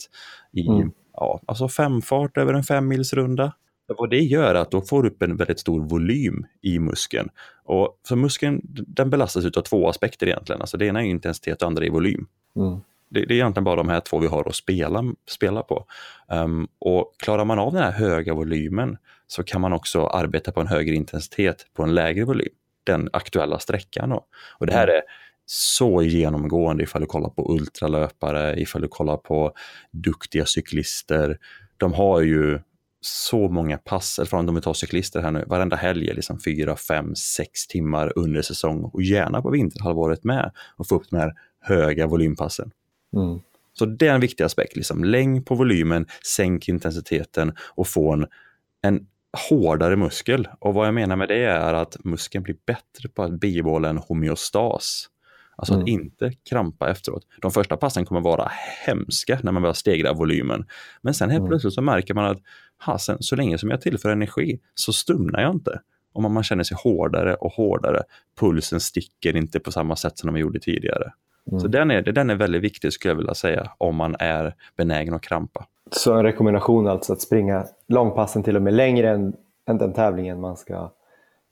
i mm. ja, alltså femfart över en femmilsrunda. Vad det gör är att då får du upp en väldigt stor volym i muskeln. Och för muskeln den belastas av två aspekter egentligen. Alltså det ena är intensitet och andra är volym. Mm. Det, det, är egentligen bara de här två vi har att spela, spela på. Um, och klarar man av den här höga volymen så kan man också arbeta på en högre intensitet på en lägre volym. Den aktuella sträckan. Då. Och det här mm. är så genomgående ifall du kollar på ultralöpare, ifall du kollar på duktiga cyklister. De har ju så många pass, eller om vi tar cyklister här nu, varenda helg är liksom fyra, fem, sex timmar under säsong och gärna på vinterhalvåret med och få upp de här höga volympassen. Mm. Så det är en viktig aspekt, liksom. längd på volymen, sänk intensiteten och få en, en hårdare muskel. Och vad jag menar med det är att muskeln blir bättre på att bibehålla en homeostas. Alltså mm. att inte krampa efteråt. De första passen kommer vara hemska när man börjar stegra volymen. Men sen helt mm. plötsligt så märker man att hasen, så länge som jag tillför energi så stumnar jag inte. Och man känner sig hårdare och hårdare. Pulsen sticker inte på samma sätt som de gjorde tidigare. Mm. Så den är, den är väldigt viktig skulle jag vilja säga om man är benägen att krampa. Så en rekommendation alltså att springa långpassen till och med längre än, än den tävlingen man ska eh,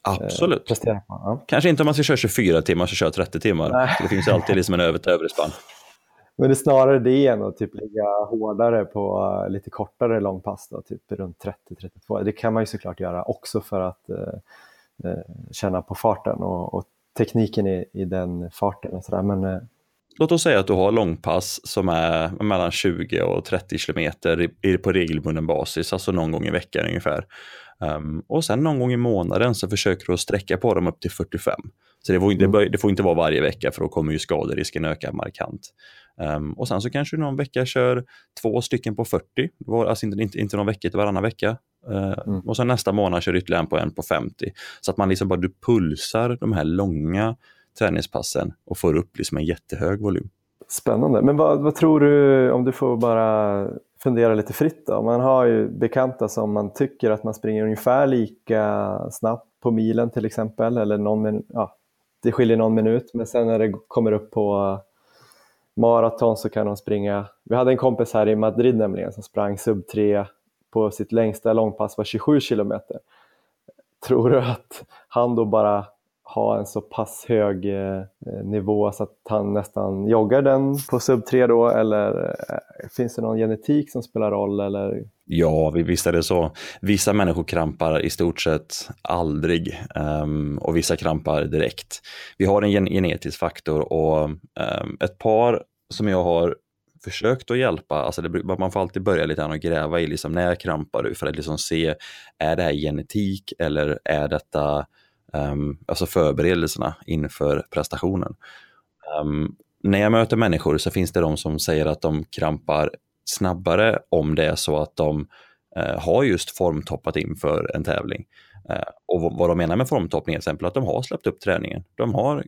Absolut. prestera på? Ja. Kanske inte om man ska köra 24 timmar, så kör 30 timmar. Det finns alltid liksom en över övre spann. Men det är snarare det än att typ ligga hårdare på uh, lite kortare långpass, då, typ runt 30-32. Det kan man ju såklart göra också för att uh, uh, känna på farten och, och tekniken i, i den farten. Och så där. Men Låt oss säga att du har långpass som är mellan 20 och 30 kilometer på regelbunden basis, alltså någon gång i veckan ungefär. Um, och sen någon gång i månaden så försöker du att sträcka på dem upp till 45. Så det får, inte, mm. det får inte vara varje vecka för då kommer ju skaderisken öka markant. Um, och sen så kanske du någon vecka kör två stycken på 40, alltså inte, inte, inte någon vecka till varannan vecka. Uh, mm. Och sen nästa månad kör du ytterligare en på en på 50. Så att man liksom bara du pulsar de här långa träningspassen och får upp liksom en jättehög volym. Spännande. Men vad, vad, tror du, om du får bara fundera lite fritt då. Man har ju bekanta som man tycker att man springer ungefär lika snabbt på milen till exempel, eller någon ja, det skiljer någon minut, men sen när det kommer upp på maraton så kan de springa. Vi hade en kompis här i Madrid nämligen som sprang sub 3 på sitt längsta långpass var 27 kilometer. Tror du att han då bara ha en så pass hög eh, eh, nivå så att han nästan joggar den på sub 3 då eller eh, finns det någon genetik som spelar roll? Eller? Ja, visst är det så. Vissa människor krampar i stort sett aldrig um, och vissa krampar direkt. Vi har en gen genetisk faktor och um, ett par som jag har försökt att hjälpa, alltså det, man får alltid börja lite och gräva i liksom, när krampar du för att liksom se, är det här genetik eller är detta um, alltså förberedelserna inför prestationen. Um, när jag möter människor så finns det de som säger att de krampar snabbare om det är så att de uh, har just formtoppat inför en tävling. Uh, och vad de menar med formtoppning är till exempel att de har släppt upp träningen. De har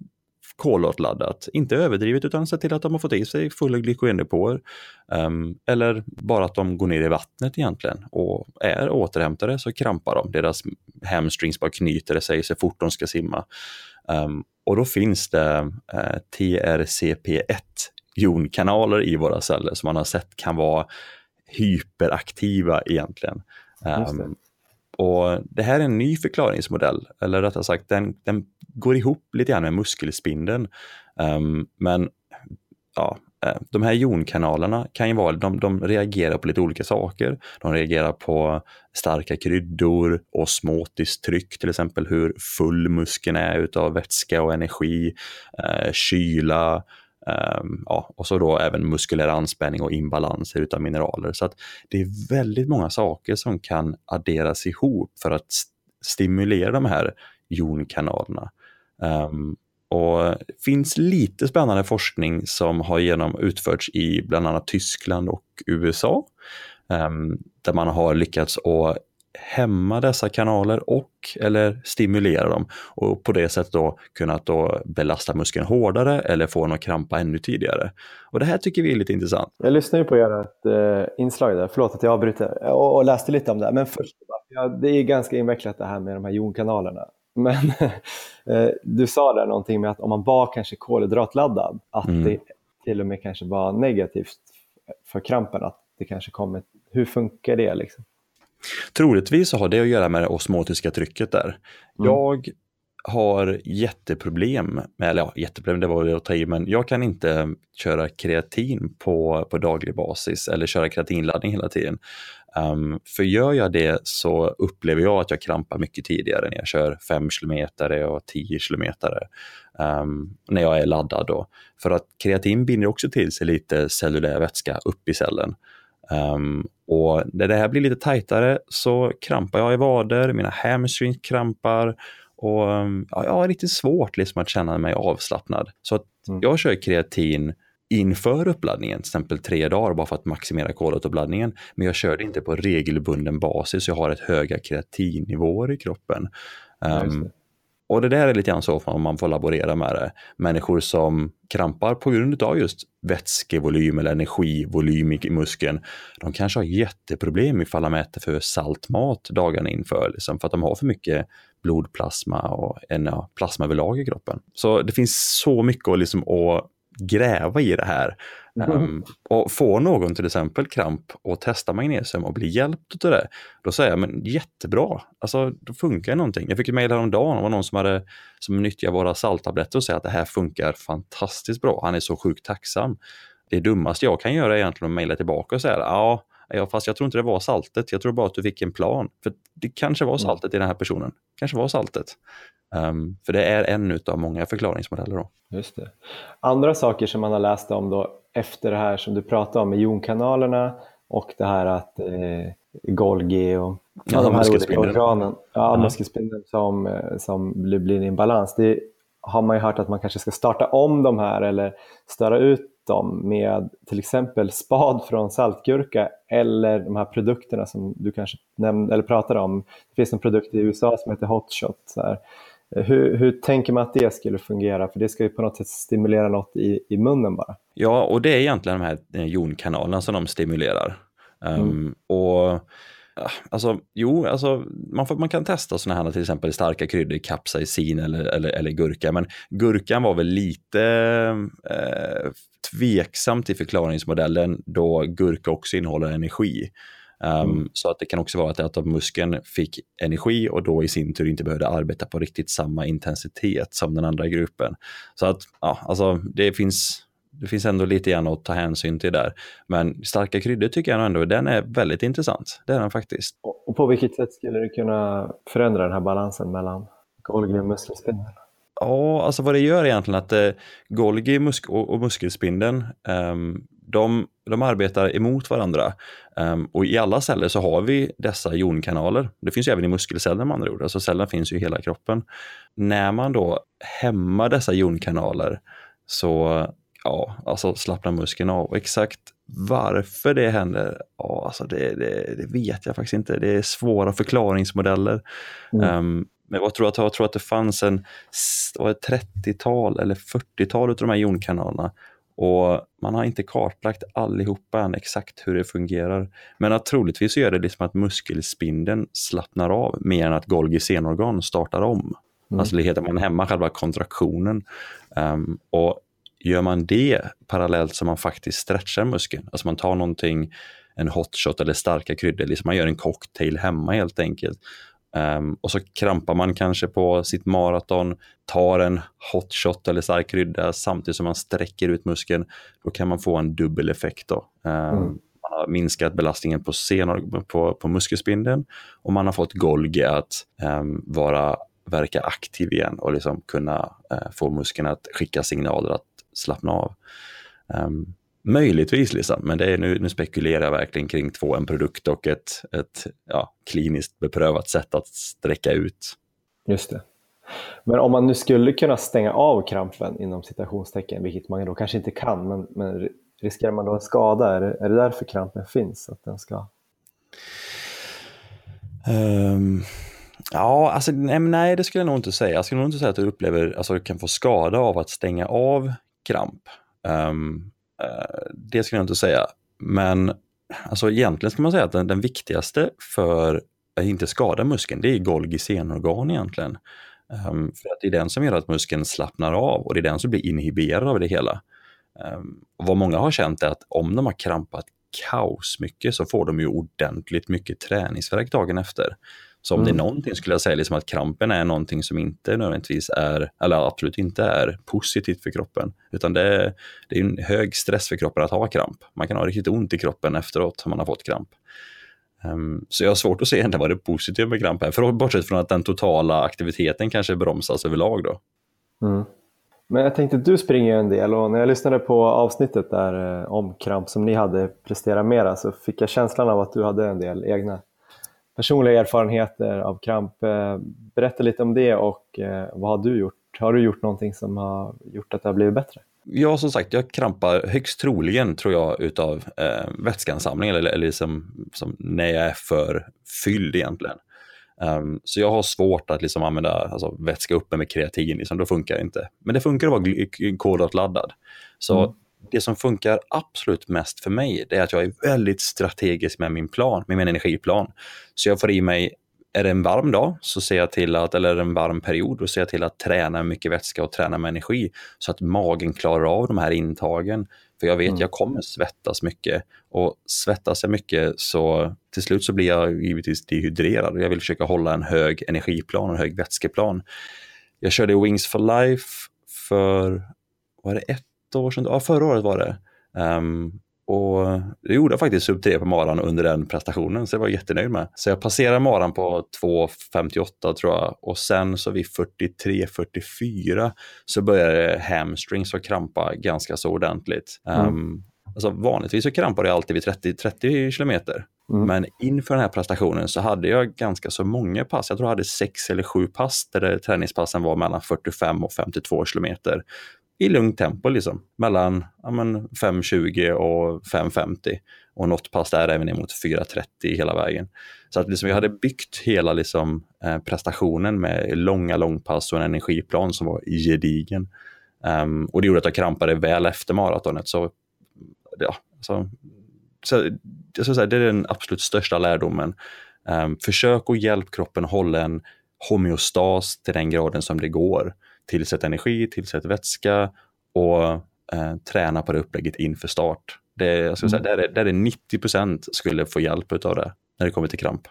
kolhydratladdat. Inte överdrivet utan sett till att de har fått i sig fulla glykogendepåer. Um, eller bara att de går ner i vattnet egentligen och är återhämtade så krampar de. Deras hamstrings bara knyter sig så fort de ska simma. Um, och då finns det uh, TRCP1 jonkanaler i våra celler som man har sett kan vara hyperaktiva egentligen. Um, och Det här är en ny förklaringsmodell, eller rättare sagt den, den går ihop lite grann med muskelspindeln. Um, men ja, eh, de här jonkanalerna kan ju vara, de, de reagerar på lite olika saker. De reagerar på starka kryddor, osmotiskt tryck, till exempel hur full muskeln är utav vätska och energi, eh, kyla, Um, ja, och så då även muskulär anspänning och imbalanser utav mineraler. Så att det är väldigt många saker som kan adderas ihop för att st stimulera de här jonkanalerna. Um, och det finns lite spännande forskning som har genom utförts i bland annat Tyskland och USA. Um, där man har lyckats att hämma dessa kanaler och eller stimulera dem och på det sättet då kunnat då belasta muskeln hårdare eller få den att krampa ännu tidigare. Och det här tycker vi är lite intressant. Jag lyssnade på ert eh, inslag där, förlåt att jag avbryter, och, och läste lite om det. Men först, ja, det är ganska invecklat det här med de här jonkanalerna. Men eh, du sa där någonting med att om man var kanske kolhydratladdad, att mm. det till och med kanske var negativt för krampen, att det kanske kommer, hur funkar det liksom? Troligtvis har det att göra med det osmotiska trycket där. Mm. Jag har jätteproblem, eller ja, jätteproblem det var det att ta i, men jag kan inte köra kreatin på, på daglig basis eller köra kreatinladdning hela tiden. Um, för gör jag det så upplever jag att jag krampar mycket tidigare när jag kör 5 km och 10 km um, när jag är laddad. Då. För att kreatin binder också till sig lite cellulär vätska upp i cellen. Um, och när det här blir lite tajtare så krampar jag i vader, mina hamstrings krampar och um, ja, jag har lite svårt liksom att känna mig avslappnad. Så att mm. jag kör kreatin inför uppladdningen, till exempel tre dagar bara för att maximera kolhydratuppladdningen. Men jag kör det inte på regelbunden basis, jag har ett höga kreatinnivåer i kroppen. Um, och det där är lite grann så om man får laborera med det. Människor som krampar på grund av just vätskevolym eller energivolym i muskeln, de kanske har jätteproblem ifall de äter för salt mat dagarna inför, liksom, för att de har för mycket blodplasma och en ja, plasma överlag i kroppen. Så det finns så mycket att, liksom, att gräva i det här. Um, och får någon till exempel kramp och testa magnesium och bli hjälpt av det, då säger jag men jättebra, alltså då funkar någonting. Jag fick ett mejl häromdagen, det var någon som, hade, som nyttjar våra salttabletter och säger att det här funkar fantastiskt bra, han är så sjukt tacksam. Det dummaste jag kan göra är egentligen att mejla tillbaka och säga ja, Ja, fast jag tror inte det var saltet. Jag tror bara att du fick en plan. För det kanske var mm. saltet i den här personen. kanske var saltet. Um, för det är en av många förklaringsmodeller. Då. Just det. Andra saker som man har läst om då efter det här som du pratade om med jonkanalerna och det här att eh, Golgi och ja, de här olika organen, ja, muskelspindeln som, eh, som blir i en balans. Det har man ju hört att man kanske ska starta om de här eller störa ut dem med till exempel spad från saltgurka eller de här produkterna som du kanske nämnde eller pratade om. Det finns en produkt i USA som heter Hotshot. Så. Hur, hur tänker man att det skulle fungera? För det ska ju på något sätt stimulera något i, i munnen bara. Ja, och det är egentligen de här eh, jonkanalerna som de stimulerar. Um, mm. och Alltså, jo, alltså, man, får, man kan testa sådana här till exempel starka kryddor, kapsaicin eller, eller, eller gurka, men gurkan var väl lite eh, tveksam till förklaringsmodellen då gurka också innehåller energi. Um, mm. Så att det kan också vara att, att muskeln fick energi och då i sin tur inte behövde arbeta på riktigt samma intensitet som den andra gruppen. Så att ja, alltså, det finns det finns ändå lite grann att ta hänsyn till där. Men starka kryddor tycker jag ändå, den är väldigt intressant. Det är den faktiskt. Och på vilket sätt skulle du kunna förändra den här balansen mellan Golgi och muskelspindeln? Ja, alltså vad det gör egentligen att eh, Golgi musk och, muskelspindeln, eh, de, de arbetar emot varandra. Um, och i alla celler så har vi dessa jonkanaler. Det finns ju även i muskelceller med andra ord, alltså cellerna finns ju i hela kroppen. När man då hämmar dessa jonkanaler så ja, alltså slappnar muskeln av. Exakt varför det händer, ja, alltså det, det, det, vet jag faktiskt inte. Det är svåra förklaringsmodeller. Mm. Um, Men jag tror att, jag tror att det fanns en var ett 30-tal eller 40-tal av de här jonkanalerna och man har inte kartlagt allihopa än exakt hur det fungerar. Men att troligtvis gör det liksom att muskelspindeln slappnar av mer än att Golgi senorgan startar om. Mm. Alltså heter man hemma själva kontraktionen. Um, och gör man det parallellt som man faktiskt stretchar muskeln, alltså man tar någonting, en hotshot eller starka kryddor, liksom man gör en cocktail hemma helt enkelt. Um, och så krampar man kanske på sitt maraton, tar en hotshot eller stark krydda samtidigt som man sträcker ut muskeln. Då kan man få en dubbel effekt. Då. Um, mm. Man har minskat belastningen på, senor, på, på muskelspindeln och man har fått Golgi att um, vara, verka aktiv igen och liksom kunna uh, få muskeln att skicka signaler att slappna av. Um, Möjligtvis, liksom, men det är nu, nu spekulerar jag verkligen kring två, en produkt och ett, ett ja, kliniskt beprövat sätt att sträcka ut. Just det. Men om man nu skulle kunna stänga av krampen inom citationstecken, vilket man då kanske inte kan, men, men riskerar man då en skada? Är det, är det därför krampen finns? Att den ska... Um, ja, alltså nej, nej, det skulle jag nog inte säga. Jag skulle nog inte säga att du upplever, alltså kan få skada av att stänga av kramp. Um, uh, det skulle jag inte säga. Men alltså egentligen ska man säga att den, den viktigaste för att inte skada muskeln, det är Golgi senorgan egentligen. Um, för att det är den som gör att muskeln slappnar av och det är den som blir inhiberad av det hela. Um, vad många har känt är att om de har krampat kaos mycket så får de ju ordentligt mycket träningsverk dagen efter. Så om mm. det är mm. någonting skulle jag säga liksom att krampen är någonting som inte nödvändigtvis är, eller absolut inte är positivt för kroppen. Utan det är, det är en hög stress för kroppen att ha kramp. Man kan ha riktigt ont i kroppen efteråt om man har fått kramp. Um, så jag har svårt att se vad det positiva med kramp är, för bortsett från att den totala aktiviteten kanske bromsas överlag då. Mm. Men jag tänkte, du springer en del och när jag lyssnade på avsnittet där eh, om kramp som ni hade, Prestera Mera, så fick jag känslan av att du hade en del egna personliga erfarenheter av kramp. Eh, berätta lite om det och eh, vad har du gjort? Har du gjort någonting som har gjort att det har blivit bättre? Ja, som sagt, jag krampar högst troligen tror jag utav eh, vätskeansamling eller, eller liksom, som när jag är för fylld egentligen. Um, så jag har svårt att liksom använda alltså, vätska uppe med kreatin, liksom, då funkar det inte. Men det funkar att vara kolhydratladdad. Så mm det som funkar absolut mest för mig, det är att jag är väldigt strategisk med min plan, med min energiplan. Så jag får i mig är det en varm dag så ser jag till att, eller en varm period, då ser jag till att träna mycket vätska och träna med energi så att magen klarar av de här intagen. För jag vet mm. jag kommer svettas mycket och svettas jag mycket så till slut så blir jag givetvis dehydrerad och jag vill försöka hålla en hög energiplan och en hög vätskeplan. Jag körde Wings for Life för, var det ett år sedan, ja förra året var det. Um, och det gjorde jag faktiskt sub 3 på maran under den prestationen, så jag var jättenöjd med. Så jag passerade maran på 2.58 tror jag och sen så vid 43-44 så började hamstrings att krampa ganska så ordentligt. Mm. Um, alltså vanligtvis så krampar jag alltid vid 30-30 kilometer. Mm. Men inför den här prestationen så hade jag ganska så många pass. Jag tror jag hade sex eller sju pass där träningspassen var mellan 45 och 52 kilometer i lugnt tempo, liksom. mellan ja, 5.20 och 5.50 och något pass där även ner mot 4.30 hela vägen. Så att liksom, jag hade byggt hela liksom, eh, prestationen med långa långpass och en energiplan som var gedigen. Um, och det gjorde att jag krampade väl efter maratonet. Så, ja, så, så, jag ska säga, det är den absolut största lärdomen. Um, försök att hjälpa kroppen hålla en homeostas till den graden som det går tillsätt energi, tillsätt vätska och eh, träna på det upplägget inför start. Det, jag ska säga, mm. där, är, där är 90% skulle få hjälp av det när det kommer till kramp.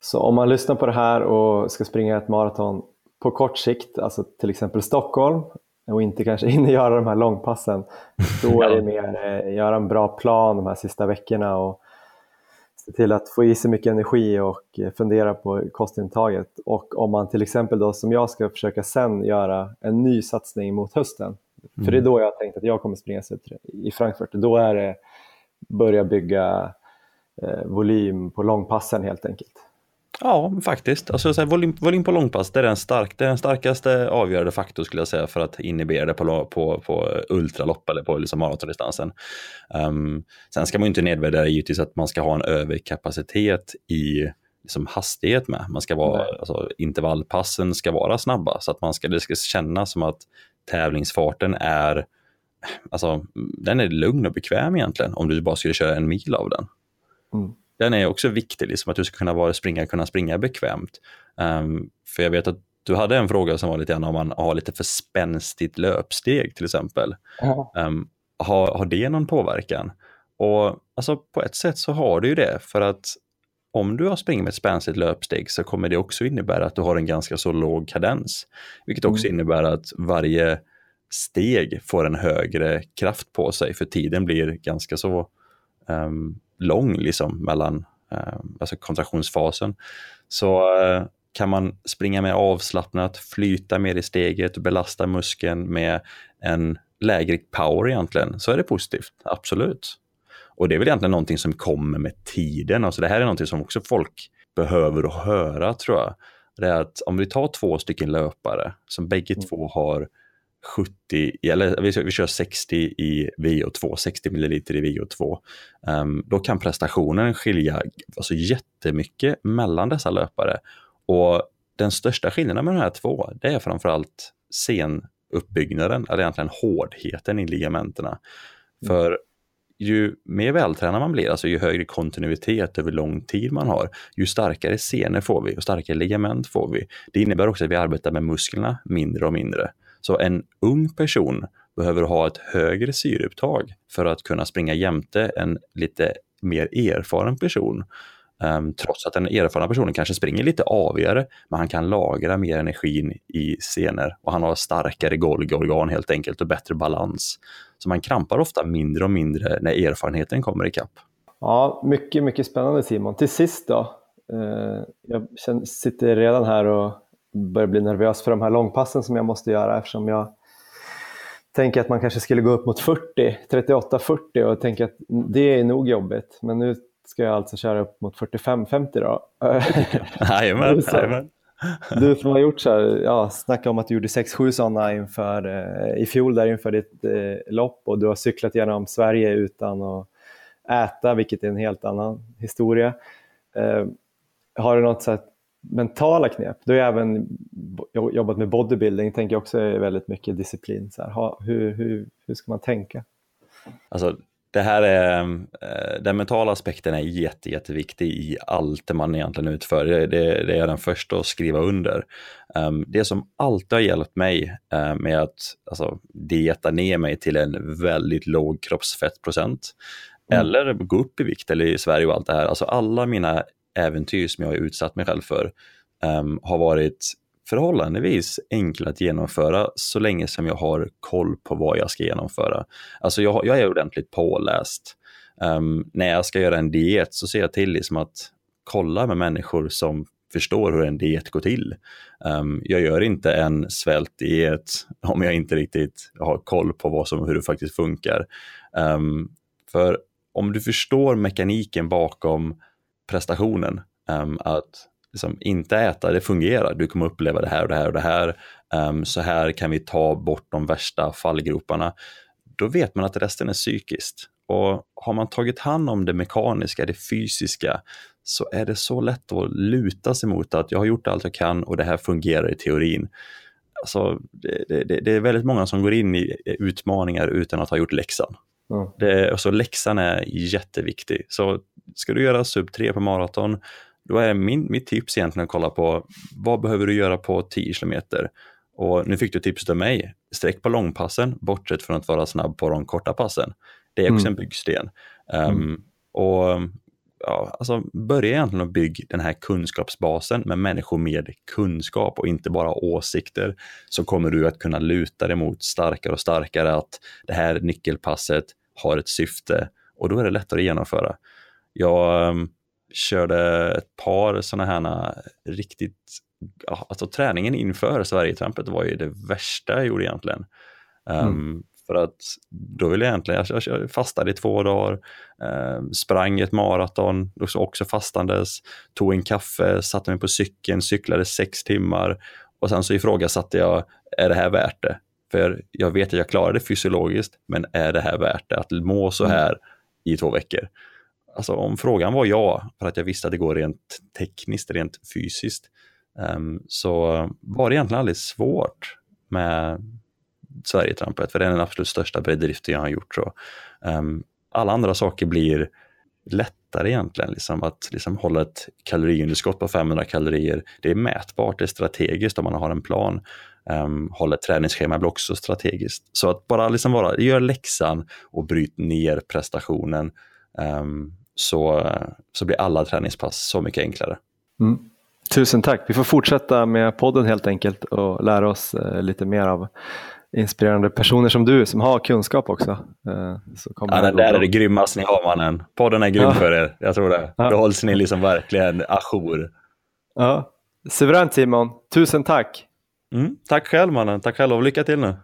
Så om man lyssnar på det här och ska springa ett maraton på kort sikt, alltså till exempel Stockholm och inte kanske hinner göra de här långpassen, då är det mer eh, göra en bra plan de här sista veckorna och se till att få i sig mycket energi och eh, fundera på kostintaget. Och om man till exempel då som jag ska försöka sen göra en ny satsning mot hösten, mm. för det är då jag har tänkt att jag kommer springa i Frankfurt, då är det börja bygga eh, volym på långpassen helt enkelt. Ja, faktiskt. Alltså, så här, volym, volym på långpass, det är, den stark, det är den starkaste avgörande faktorn skulle jag säga för att inhibera det på, på, på ultralopp eller på liksom maratondistansen. Um, sen ska man inte nedvärdera givetvis att man ska ha en överkapacitet i liksom hastighet med. Man ska vara, alltså, intervallpassen ska vara snabba så att man ska, det ska kännas som att tävlingsfarten är Alltså, den är lugn och bekväm egentligen om du bara skulle köra en mil av den. Mm. Den är också viktig, liksom, att du ska kunna vara, springa, kunna springa bekvämt. Um, för jag vet att du hade en fråga som var lite grann om man har lite för spänstigt löpsteg till exempel. Ja. Um, har, har det någon påverkan? Och alltså på ett sätt så har det ju det, för att om du har springit med ett spänstigt löpsteg så kommer det också innebära att du har en ganska så låg kadens. Vilket också Mm. innebär att varje steg får en högre kraft på sig, för tiden blir ganska så um, lång liksom mellan um, alltså kontraktionsfasen. Så uh, kan man springa mer avslappnat, flyta mer i steget och belasta muskeln med en lägre power egentligen, så är det positivt, absolut. Och det är väl egentligen någonting som kommer med tiden, alltså det här är någonting som också folk behöver att höra tror jag. Det är att om vi tar två stycken löpare som bägge Mm. två har 70, eller vi, vi kör 60 i VO2, 60 milliliter i VO2, um, då kan prestationen skilja alltså, jättemycket mellan dessa löpare. Och den största skillnaden med de här två, det är framförallt senuppbyggnaden, eller egentligen hårdheten i ligamenterna. För ju mer vältränad man blir, alltså ju högre kontinuitet över lång tid man har, ju starkare senor får vi och starkare ligament får vi. Det innebär också att vi arbetar med musklerna mindre och mindre. Så en ung person behöver ha ett högre syreupptag för att kunna springa jämte en lite mer erfaren person. Um, trots att den erfarna personen kanske springer lite avigare, men han kan lagra mer energin i senor och han har starkare golgorgan helt enkelt och bättre balans. Så man krampar ofta mindre och mindre när erfarenheten kommer ikapp. Ja, mycket, mycket spännande Simon. Till sist då, eh, jag känner, sitter redan här och börjar bli nervös för de här långpassen som jag måste göra eftersom jag tänker att man kanske skulle gå upp mot 40, 38-40 och tänker att det är nog jobbigt. Men nu ska jag alltså köra upp mot 45-50 då. Jajamän, jajamän. Du som har gjort så här, ja, snacka om att du gjorde 6-7 sådana inför, eh, i fjol där inför ditt eh, lopp och du har cyklat genom Sverige utan att äta, vilket är en helt annan historia. Eh, har du något så här mentala knep? Du har även jobbat med bodybuilding, tänker jag också är väldigt mycket disciplin. Så här, hur, hur, hur ska man tänka? Alltså, det här är, eh, den mentala aspekten är jätte, jätteviktig i allt det man egentligen utför. Det, det, det är jag den första att skriva under. Um, det som alltid har hjälpt mig uh, med att alltså, dieta ner mig till en väldigt låg kroppsfettprocent Mm. eller gå upp i vikt eller i Sverige och allt det här. Alltså alla mina äventyr som jag har utsatt mig själv för um, har varit förhållandevis enkla att genomföra så länge som jag har koll på vad jag ska genomföra. Alltså jag, jag är ordentligt påläst. Um, när jag ska göra en diet så ser jag till liksom att kolla med människor som förstår hur en diet går till. Um, jag gör inte en svältdiet om jag inte riktigt har koll på vad som, hur det faktiskt funkar. Um, för om du förstår mekaniken bakom prestationen, um, att liksom inte äta, det fungerar. Du kommer uppleva det här och det här och det här. Um, så här kan vi ta bort de värsta fallgroparna. Då vet man att resten är psykiskt. Och har man tagit hand om det mekaniska, det fysiska, så är det så lätt att luta sig mot att jag har gjort allt jag kan och det här fungerar i teorin. Alltså, det, det, det är väldigt många som går in i utmaningar utan att ha gjort läxan. Mm. Det, alltså, läxan är jätteviktig. Så ska du göra sub 3 på maraton, då är min, mitt tips egentligen att kolla på vad behöver du göra på 10 kilometer. Och nu fick du tipset av mig, sträck på långpassen, bortsett från att vara snabb på de korta passen. Det är också Mm. en byggsten. Um, och ja, alltså börja egentligen att bygga den här kunskapsbasen med människor med kunskap och inte bara åsikter. Så kommer du att kunna luta dig mot starkare och starkare att det här nyckelpasset har ett syfte och då är det lättare att genomföra. Jag um, körde ett par sådana här riktigt, ja, alltså träningen inför Sverigetrampet var ju det värsta jag gjorde egentligen. Um, Mm. För att då ville jag egentligen, jag, jag fastade i två dagar, eh, sprang ett maraton, också, fastandes, tog en kaffe, satte mig på cykeln, cyklade sex timmar och sen så ifrågasatte jag, är det här värt det? För jag vet att jag klarar det fysiologiskt, men är det här värt det? Att må så här i två veckor? alltså om frågan var ja, för att jag visste att det går rent tekniskt, rent fysiskt, um, så var det egentligen aldrig svårt med Sverigetrampet, för det är den absolut största breddriften jag har gjort. Så, um, ehm, alla andra saker blir lättare egentligen, liksom, att liksom hålla ett kaloriunderskott på 500 kalorier. Det är mätbart, det är strategiskt om man har en plan. Um, hålla ett träningsschema blir också strategiskt. Så att bara liksom vara, gör läxan och bryt ner prestationen um, så, så blir alla träningspass så mycket enklare. Mm. Tusen tack. Vi får fortsätta med podden helt enkelt och lära oss eh, lite mer av inspirerande personer som du som har kunskap också. Eh, så kommer ja, det där är det grymmaste ni har mannen. Podden är grym ja. för er, jag tror det. Ja. Då hålls ni liksom verkligen ajour. Ja. Suveränt Simon, tusen tack. Mm, tack själv mannen, tack själv och lycka till nu.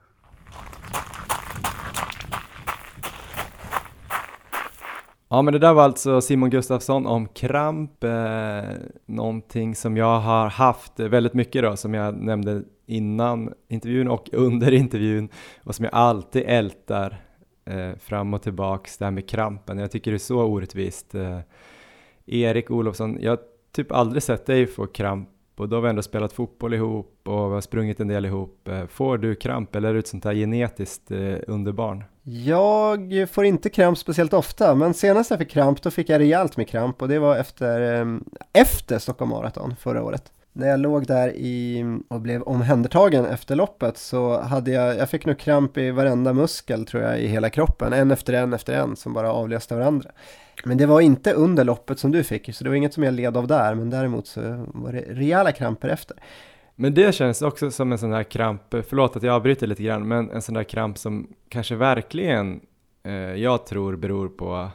Ja men det där var alltså Simon Gustafsson om kramp, eh, någonting som jag har haft väldigt mycket då som jag nämnde innan intervjun och under intervjun och som jag alltid ältar eh, fram och tillbaks det här med krampen. Jag tycker det är så orättvist. Eh, Erik Olofsson, jag har typ aldrig sett dig få kramp och då har vi ändå spelat fotboll ihop och vi har sprungit en del ihop. Eh, får du kramp eller är du ett sånt här genetiskt eh, underbarn? Jag får inte kramp speciellt ofta, men senast jag fick kramp då fick jag rejält med kramp och det var efter, ehm, efter Stockholm Marathon förra året när jag låg där i och blev omhändertagen efter loppet så hade jag, jag fick nog kramp i varenda muskel tror jag i hela kroppen, en efter en efter en som bara avlöste varandra. Men det var inte under loppet som du fick, så det var inget som jag led av där, men däremot så var det rejäla kramper efter. Men det känns också som en sån här kramp, förlåt att jag avbryter lite grann, men en sån där kramp som kanske verkligen eh, jag tror beror på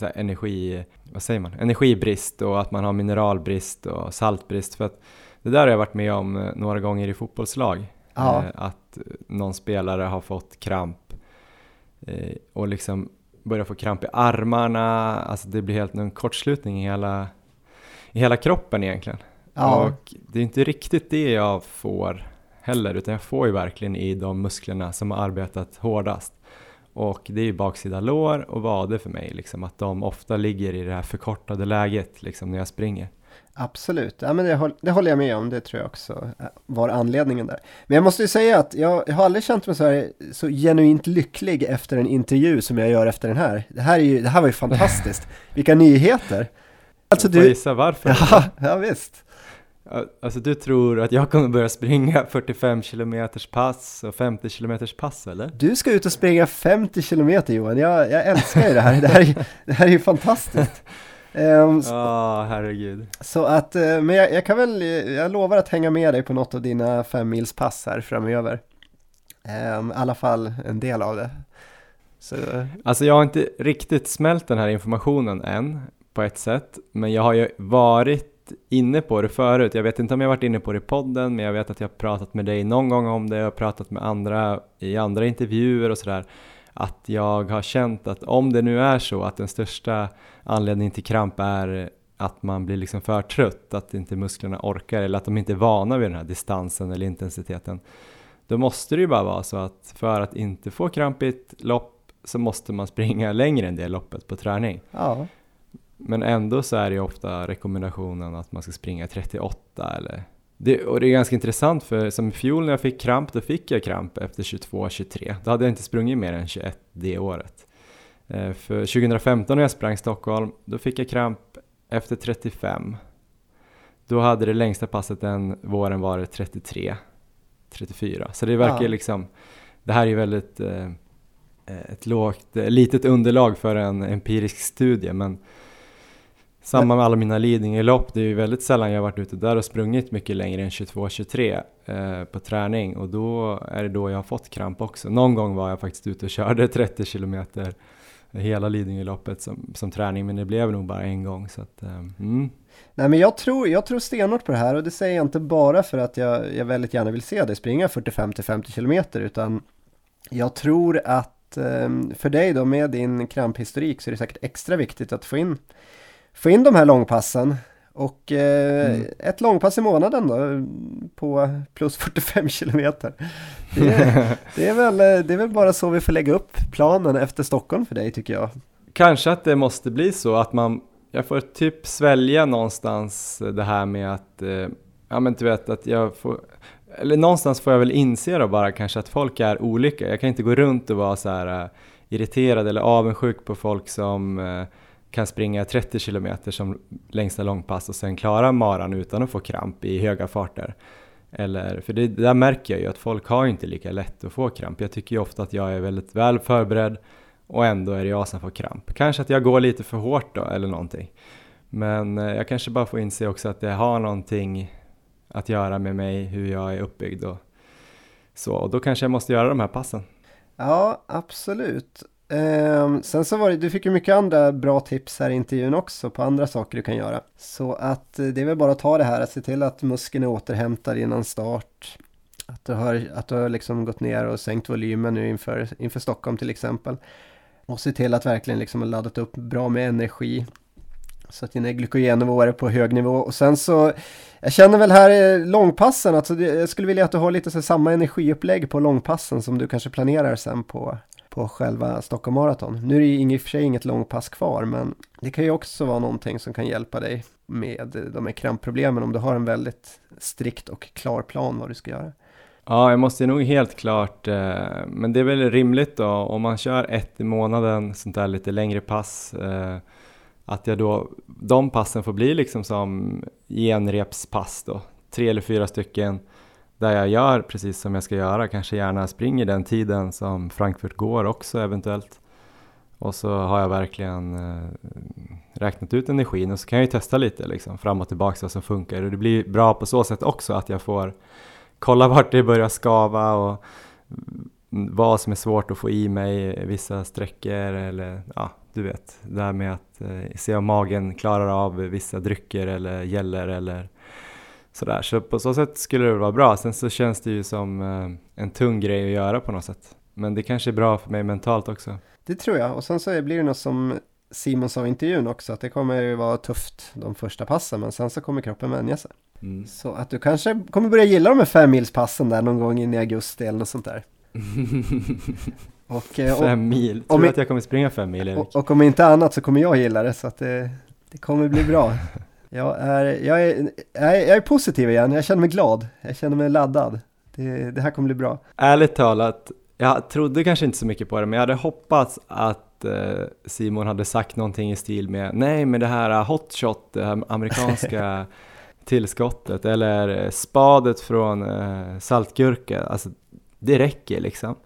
här, energi, vad säger man, energibrist och att man har mineralbrist och saltbrist. För att det där har jag varit med om eh, några gånger i fotbollslag. Ja. Eh, att någon spelare har fått kramp eh, och liksom börjar få kramp i armarna, alltså det blir helt en kortslutning i hela, i hela kroppen egentligen. Ja. Och det är inte riktigt det jag får heller, utan jag får ju verkligen i de musklerna som har arbetat hårdast. Och det är ju baksida lår och vader för mig, liksom, att de ofta ligger i det här förkortade läget liksom, när jag springer. Absolut, ja, men det, det, håller jag med om, det tror jag också var anledningen där. Men jag måste ju säga att jag, jag har aldrig känt mig så här så genuint lycklig efter en intervju som jag gör efter den här. Det här, är ju, det här var ju fantastiskt, vilka nyheter! Alltså du... gissa varför? Ja, ja, visst. Alltså du tror att jag kommer börja springa 45 km pass och 50 km pass eller? Du ska ut och springa 50 km Johan, jag, jag älskar ju det här, det här, är, det här är ju fantastiskt. Um, Ja, oh, herregud. Så att, uh, men jag, jag, kan väl, jag lovar att hänga med dig på något av dina fem mils pass här framöver. Um, I alla fall en del av det. Så. Alltså jag har inte riktigt smält den här informationen än på ett sätt, men jag har ju varit inne på det förut. Jag vet inte om jag varit inne på det i podden, men jag vet att jag har pratat med dig någon gång om det, jag har pratat med andra i andra intervjuer och sådär att jag har känt att om det nu är så att den största anledningen till kramp är att man blir liksom för trött, att inte musklerna orkar eller att de inte är vana vid den här distansen eller intensiteten. Då måste det ju bara vara så att för att inte få kramp i ett lopp så måste man springa längre än det loppet på träning. Ja. Men ändå så är det ofta rekommendationen att man ska springa 38 eller det, och det är ganska intressant för som i fjol när jag fick kramp, då fick jag kramp efter 22-23. Då hade jag inte sprungit mer än 21 det året. Eh, för 2015 när jag sprang Stockholm, då fick jag kramp efter 35. Då hade det längsta passet den våren varit 33, 34. Så det verkar ja. liksom, det här är ju väldigt eh, ett lågt, litet underlag för en empirisk studie men samma med alla mina Lidingölopp, det är ju väldigt sällan jag varit ute där och sprungit mycket längre än 22-23 eh, på träning och då är det då jag har fått kramp också. Någon gång var jag faktiskt ute och körde 30 kilometer hela Lidingöloppet som, som träning men det blev nog bara en gång så att, eh, mm. Nej men jag tror, jag tror stenhårt på det här och det säger jag inte bara för att jag, jag väldigt gärna vill se dig springa 45-50 kilometer utan jag tror att eh, för dig då med din kramphistorik så är det säkert extra viktigt att få in få in de här långpassen. Och eh, mm. ett långpass i månaden då på plus 45 kilometer. Det, det, är väl, det är väl bara så vi får lägga upp planen efter Stockholm för dig tycker jag. kanske att det måste bli så att man, jag får typ svälja någonstans det här med att, eh, ja men du vet att jag får, eller någonstans får jag väl inse då bara kanske att folk är olika. Jag kan inte gå runt och vara så här uh, irriterad eller avundsjuk på folk som uh, kan springa 30 kilometer som längsta långpass och sen klara maran utan att få kramp i höga farter. Eller, för det, där märker jag ju att folk har inte lika lätt att få kramp. Jag tycker ju ofta att jag är väldigt väl förberedd och ändå är det jag som får kramp. Kanske att jag går lite för hårt då eller någonting. Men eh, jag kanske bara får inse också att det har någonting att göra med mig, hur jag är uppbyggd och så. Och då kanske jag måste göra de här passen. Ja, absolut. Um, sen så var det, du fick ju mycket andra bra tips här i intervjun också på andra saker du kan göra. Så att eh, det är väl bara att ta det här, att se till att muskeln är återhämtad innan start. Att du har, att du har liksom gått ner och sänkt volymen nu inför, inför Stockholm till exempel. Och se till att verkligen liksom ha laddat upp bra med energi. Så att dina glykogennivåer är på hög nivå. Och sen så, jag känner väl här eh, långpassen, alltså jag skulle vilja att du har lite så samma energiupplägg på långpassen som du kanske planerar sen på, på själva Stockholm Marathon. Nu är det ju i och för sig inget långpass kvar, men det kan ju också vara någonting som kan hjälpa dig med eh, de här krampproblemen om du har en väldigt strikt och klar plan vad du ska göra. Ja, jag måste nog helt klart, eh, men det är väl rimligt då om man kör ett i månaden, sånt där lite längre pass, eh, att jag då, de passen får bli liksom som genrepspass då, tre eller fyra stycken där jag gör precis som jag ska göra, kanske gärna springer den tiden som Frankfurt går också eventuellt. Och så har jag verkligen eh, räknat ut energin och så kan jag ju testa lite liksom fram och tillbaka vad som funkar. Och det blir bra på så sätt också att jag får kolla vart det börjar skava och vad som är svårt att få i mig vissa sträckor eller ja, du vet, det här med att eh, se om magen klarar av vissa drycker eller gäller eller sådär. Så på så sätt skulle det vara bra. Sen så känns det ju som eh, en tung grej att göra på något sätt. Men det kanske är bra för mig mentalt också. Det tror jag. Och sen så blir det något som Simon sa i intervjun också, att det kommer ju vara tufft de första passen, men sen så kommer kroppen vänja sig. Mm. Så att du kanske kommer börja gilla de här femmilspassen där någon gång in i augusti eller något sånt där. Och, eh, fem mil, tror du att jag kommer springa fem mil Erik? Och, och om inte annat så kommer jag gilla det så att det, det kommer bli bra. Jag är, jag, är, jag, är, positiv igen, jag känner mig glad, jag känner mig laddad. Det, det här kommer bli bra. Ärligt talat, jag trodde kanske inte så mycket på det, men jag hade hoppats att eh, Simon hade sagt någonting i stil med nej men det här hotshot, det här amerikanska tillskottet eller spadet från eh, saltgurka, alltså det räcker liksom.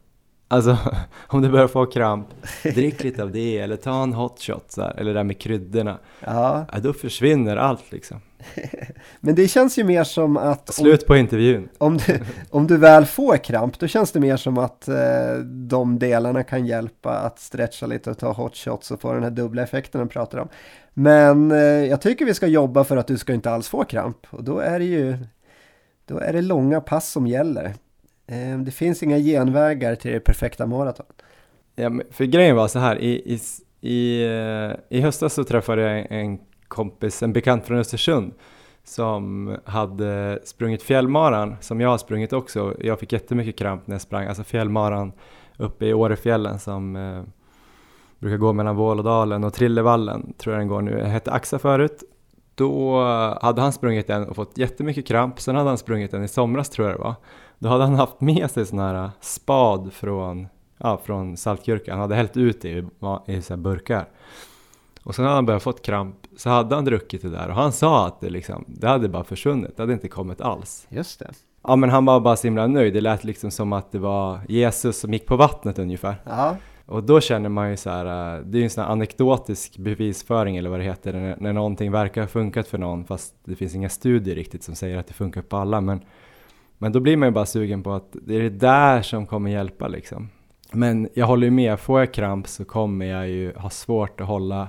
Alltså om du börjar få kramp, drick lite av det eller ta en hot shot så här, eller det där med kryddorna. Ja. ja. Då försvinner allt liksom. Men det känns ju mer som att... Slut på intervjun. Om du, om du väl får kramp, då känns det mer som att eh, de delarna kan hjälpa att stretcha lite och ta hot shots och få den här dubbla effekten de pratar om. Men eh, jag tycker vi ska jobba för att du ska inte alls få kramp. Och då är det ju då är det långa pass som gäller. Ehm, det finns inga genvägar till det perfekta maraton. Ja, för grejen var så här, i, i, i, eh, i höstas så träffade jag en kompis, en bekant från Östersund som hade sprungit fjällmaran som jag har sprungit också. Jag fick jättemycket kramp när jag sprang, alltså fjällmaran uppe i Årefjällen som eh, brukar gå mellan Vålådalen och Trillevallen, tror jag den går nu. Jag hette Axa förut. Då hade han sprungit den och fått jättemycket kramp, sen hade han sprungit den i somras tror jag det var. Då hade han haft med sig sån här spad från, ja, från saltkyrkan. Han hade hällt ut det i, i så burkar. Och sen hade han börjat fått kramp, så hade han druckit det där och han sa att det liksom, det hade bara försvunnit, det hade inte kommit alls. Just det. Ja men han var bara så himla nöjd, det lät liksom som att det var Jesus som gick på vattnet ungefär. Ja. Och då känner man ju så här, äh, det är ju en sån här anekdotisk bevisföring eller vad det heter, när, när någonting verkar ha funkat för någon fast det finns inga studier riktigt som säger att det funkar på alla. Men men då blir man ju bara sugen på att det är det där som kommer hjälpa liksom. Men jag håller ju med, får jag kramp så kommer jag ju ha svårt att hålla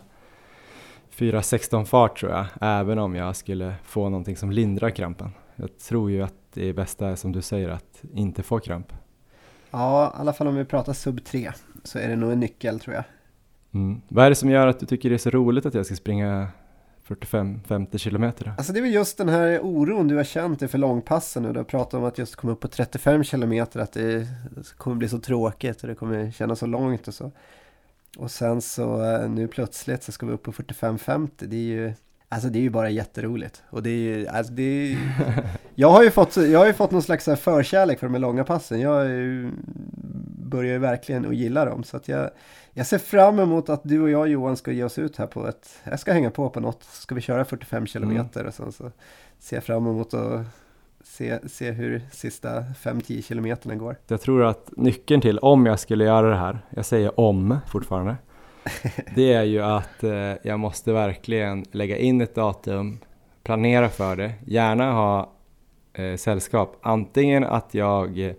4.16 fart tror jag, även om jag skulle få någonting som lindrar krampen. Jag tror ju att det bästa är som du säger, att inte få kramp. Ja, i alla fall om vi pratar sub 3 så är det nog en nyckel tror jag. Mm. Vad är det som gör att du tycker det är så roligt att jag ska springa 45-50 kilometer? Alltså det är väl just den här oron du har känt inför långpassen och du har pratat om att just komma upp på 35 kilometer att det kommer bli så tråkigt och det kommer kännas så långt och så. Och sen så eh, nu plötsligt så ska vi upp på 45-50. Det är ju Alltså det är ju bara jätteroligt. Och det är ju, alltså det är, jag, har ju fått, jag har ju fått någon slags förkärlek för de här långa passen. Jag ju, börjar ju verkligen att gilla dem. Så att jag, jag ser fram emot att du och jag Johan ska ge oss ut här på ett, jag ska hänga på på något. Ska vi köra 45 kilometer mm. och sen så ser jag fram emot att se, se hur sista 5-10 kilometerna går. Jag tror att nyckeln till om jag skulle göra det här, jag säger om fortfarande, det är ju att eh, jag måste verkligen lägga in ett datum, planera för det, gärna ha eh, sällskap. Antingen att jag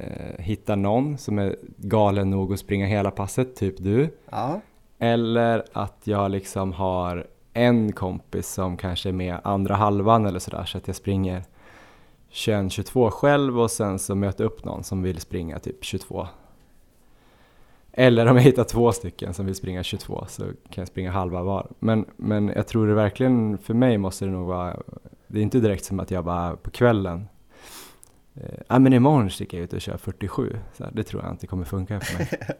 eh, hittar någon som är galen nog att springa hela passet, typ du. Ja. Eller att jag liksom har en kompis som kanske är med andra halvan eller sådär så att jag springer 21-22 själv och sen så möter upp någon som vill springa typ 22 eller om jag hittar två stycken som vill springa 22 så kan jag springa halva var. Men, men jag tror det verkligen, för mig måste det nog vara, det är inte direkt som att jag bara på kvällen, eh, ja men imorgon sticker jag ut och kör 47. Så här, det tror jag inte kommer funka för mig.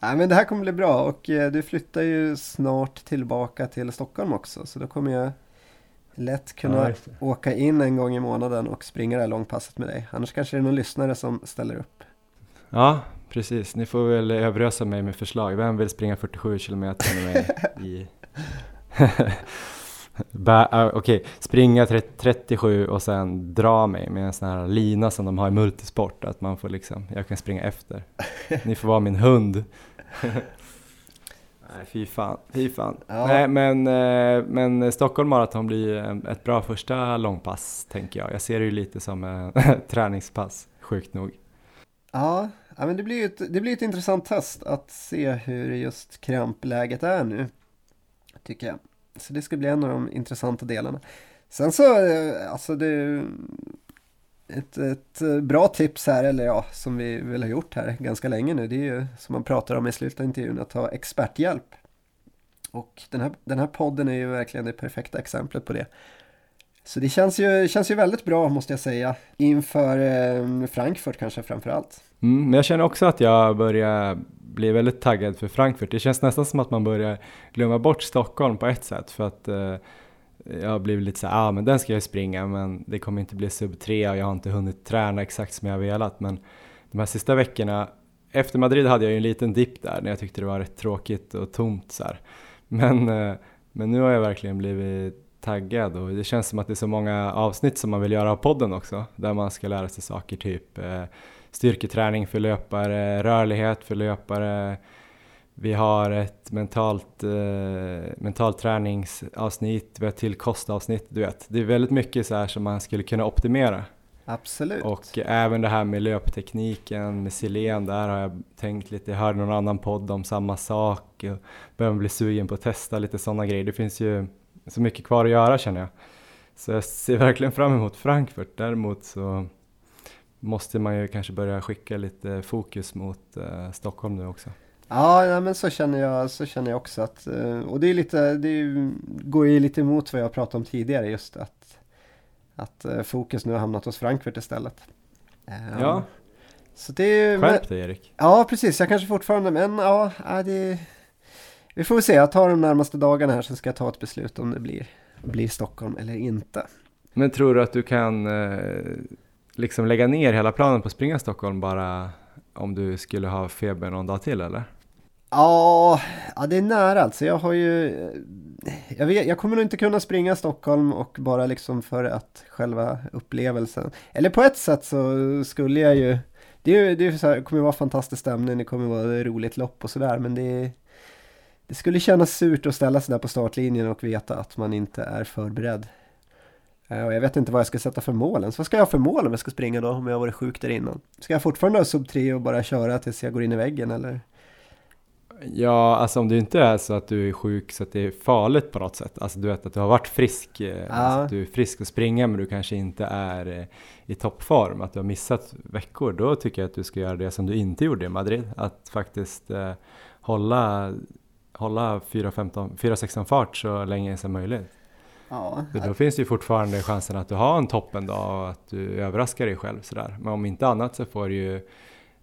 Nej men det här kommer bli bra och eh, du flyttar ju snart tillbaka till Stockholm också så då kommer jag lätt kunna ja, åka in en gång i månaden och springa det här långpasset med dig. Annars kanske det är någon lyssnare som ställer upp. Ja, precis. Ni får väl överösa mig med förslag. Vem vill springa 47 kilometer med mig i... uh, Okej, okay. springa 37 och sen dra mig med en sån här lina som de har i multisport. Att man får liksom, jag kan springa efter. Ni får vara min hund. Nej, fy fan. Fy fan. Ja. Nej, men, eh, men Stockholm Marathon blir ett bra första långpass, tänker jag. Jag ser det ju lite som ett träningspass, sjukt nog. Ja, men det blir, ett, det blir ett intressant test att se hur just krampläget är nu. Tycker jag. Så det ska bli en av de intressanta delarna. Sen så, eh, alltså det ett, ett eh, bra tips här, eller ja, som vi väl har gjort här ganska länge nu, det är ju som man pratar om i slutet av intervjun, att ta experthjälp. Och den här, den här podden är ju verkligen det perfekta exemplet på det. Så det känns ju, känns ju väldigt bra måste jag säga inför eh, Frankfurt kanske framför allt. Mm, men jag känner också att jag börjar bli väldigt taggad för Frankfurt. Det känns nästan som att man börjar glömma bort Stockholm på ett sätt för att eh, jag har blivit lite så ja ah, men den ska jag springa men det kommer inte bli sub 3 och jag har inte hunnit träna exakt som jag har velat men de här sista veckorna efter Madrid hade jag ju en liten dipp där när jag tyckte det var rätt tråkigt och tomt så här. Men, eh, men nu har jag verkligen blivit taggad och det känns som att det är så många avsnitt som man vill göra av podden också där man ska lära sig saker typ eh, styrketräning för löpare, rörlighet för löpare. Vi har ett mentalt, eh, mentalt träningsavsnitt, vi har ett till kostavsnitt, du vet. Det är väldigt mycket så här som man skulle kunna optimera. Absolut. Och även det här med löptekniken med Silen, där har jag tänkt lite, jag hörde någon annan podd om samma sak och börjar bli sugen på att testa lite sådana grejer. Det finns ju så mycket kvar att göra känner jag. Så jag ser verkligen fram emot Frankfurt. Däremot så måste man ju kanske börja skicka lite fokus mot eh, Stockholm nu också. Ja, ja, men så känner jag, så känner jag också att, eh, och det är lite, det går ju lite emot vad jag pratade om tidigare just att, att eh, fokus nu har hamnat hos Frankfurt istället. Um, ja. Så det är, Skärp dig Erik. Ja, precis. Jag kanske fortfarande, men ja, det, vi får se, jag tar de närmaste dagarna här så ska jag ta ett beslut om det blir, blir Stockholm eller inte. Men tror du att du kan eh, liksom lägga ner hela planen på att springa Stockholm bara om du skulle ha feber någon dag till eller? Ja, ja det är nära alltså. Jag har ju, jag, vet, jag kommer nog inte kunna springa Stockholm och bara liksom för att själva upplevelsen. Eller på ett sätt så skulle jag ju, det, är, det, är så här, det kommer vara fantastisk stämning, det kommer vara ett roligt lopp och sådär men det det skulle kännas surt att ställa sig där på startlinjen och veta att man inte är förberedd. Eh, och jag vet inte vad jag ska sätta för mål ens. Vad ska jag ha för mål om jag ska springa då, om jag har varit sjuk där innan? Ska jag fortfarande ha sub 3 och bara köra tills jag går in i väggen eller? Ja, alltså om du inte är så att du är sjuk så att det är farligt på något sätt. Alltså du vet att du har varit frisk, eh, ja. alltså, du är frisk att springa men du kanske inte är eh, i toppform, att du har missat veckor. Då tycker jag att du ska göra det som du inte gjorde i Madrid. Att faktiskt eh, hålla hålla 4.16 fart så länge som möjligt. Ja. För då finns det ju fortfarande chansen att du har en toppendag och att du överraskar dig själv sådär. Men om inte annat så får du ju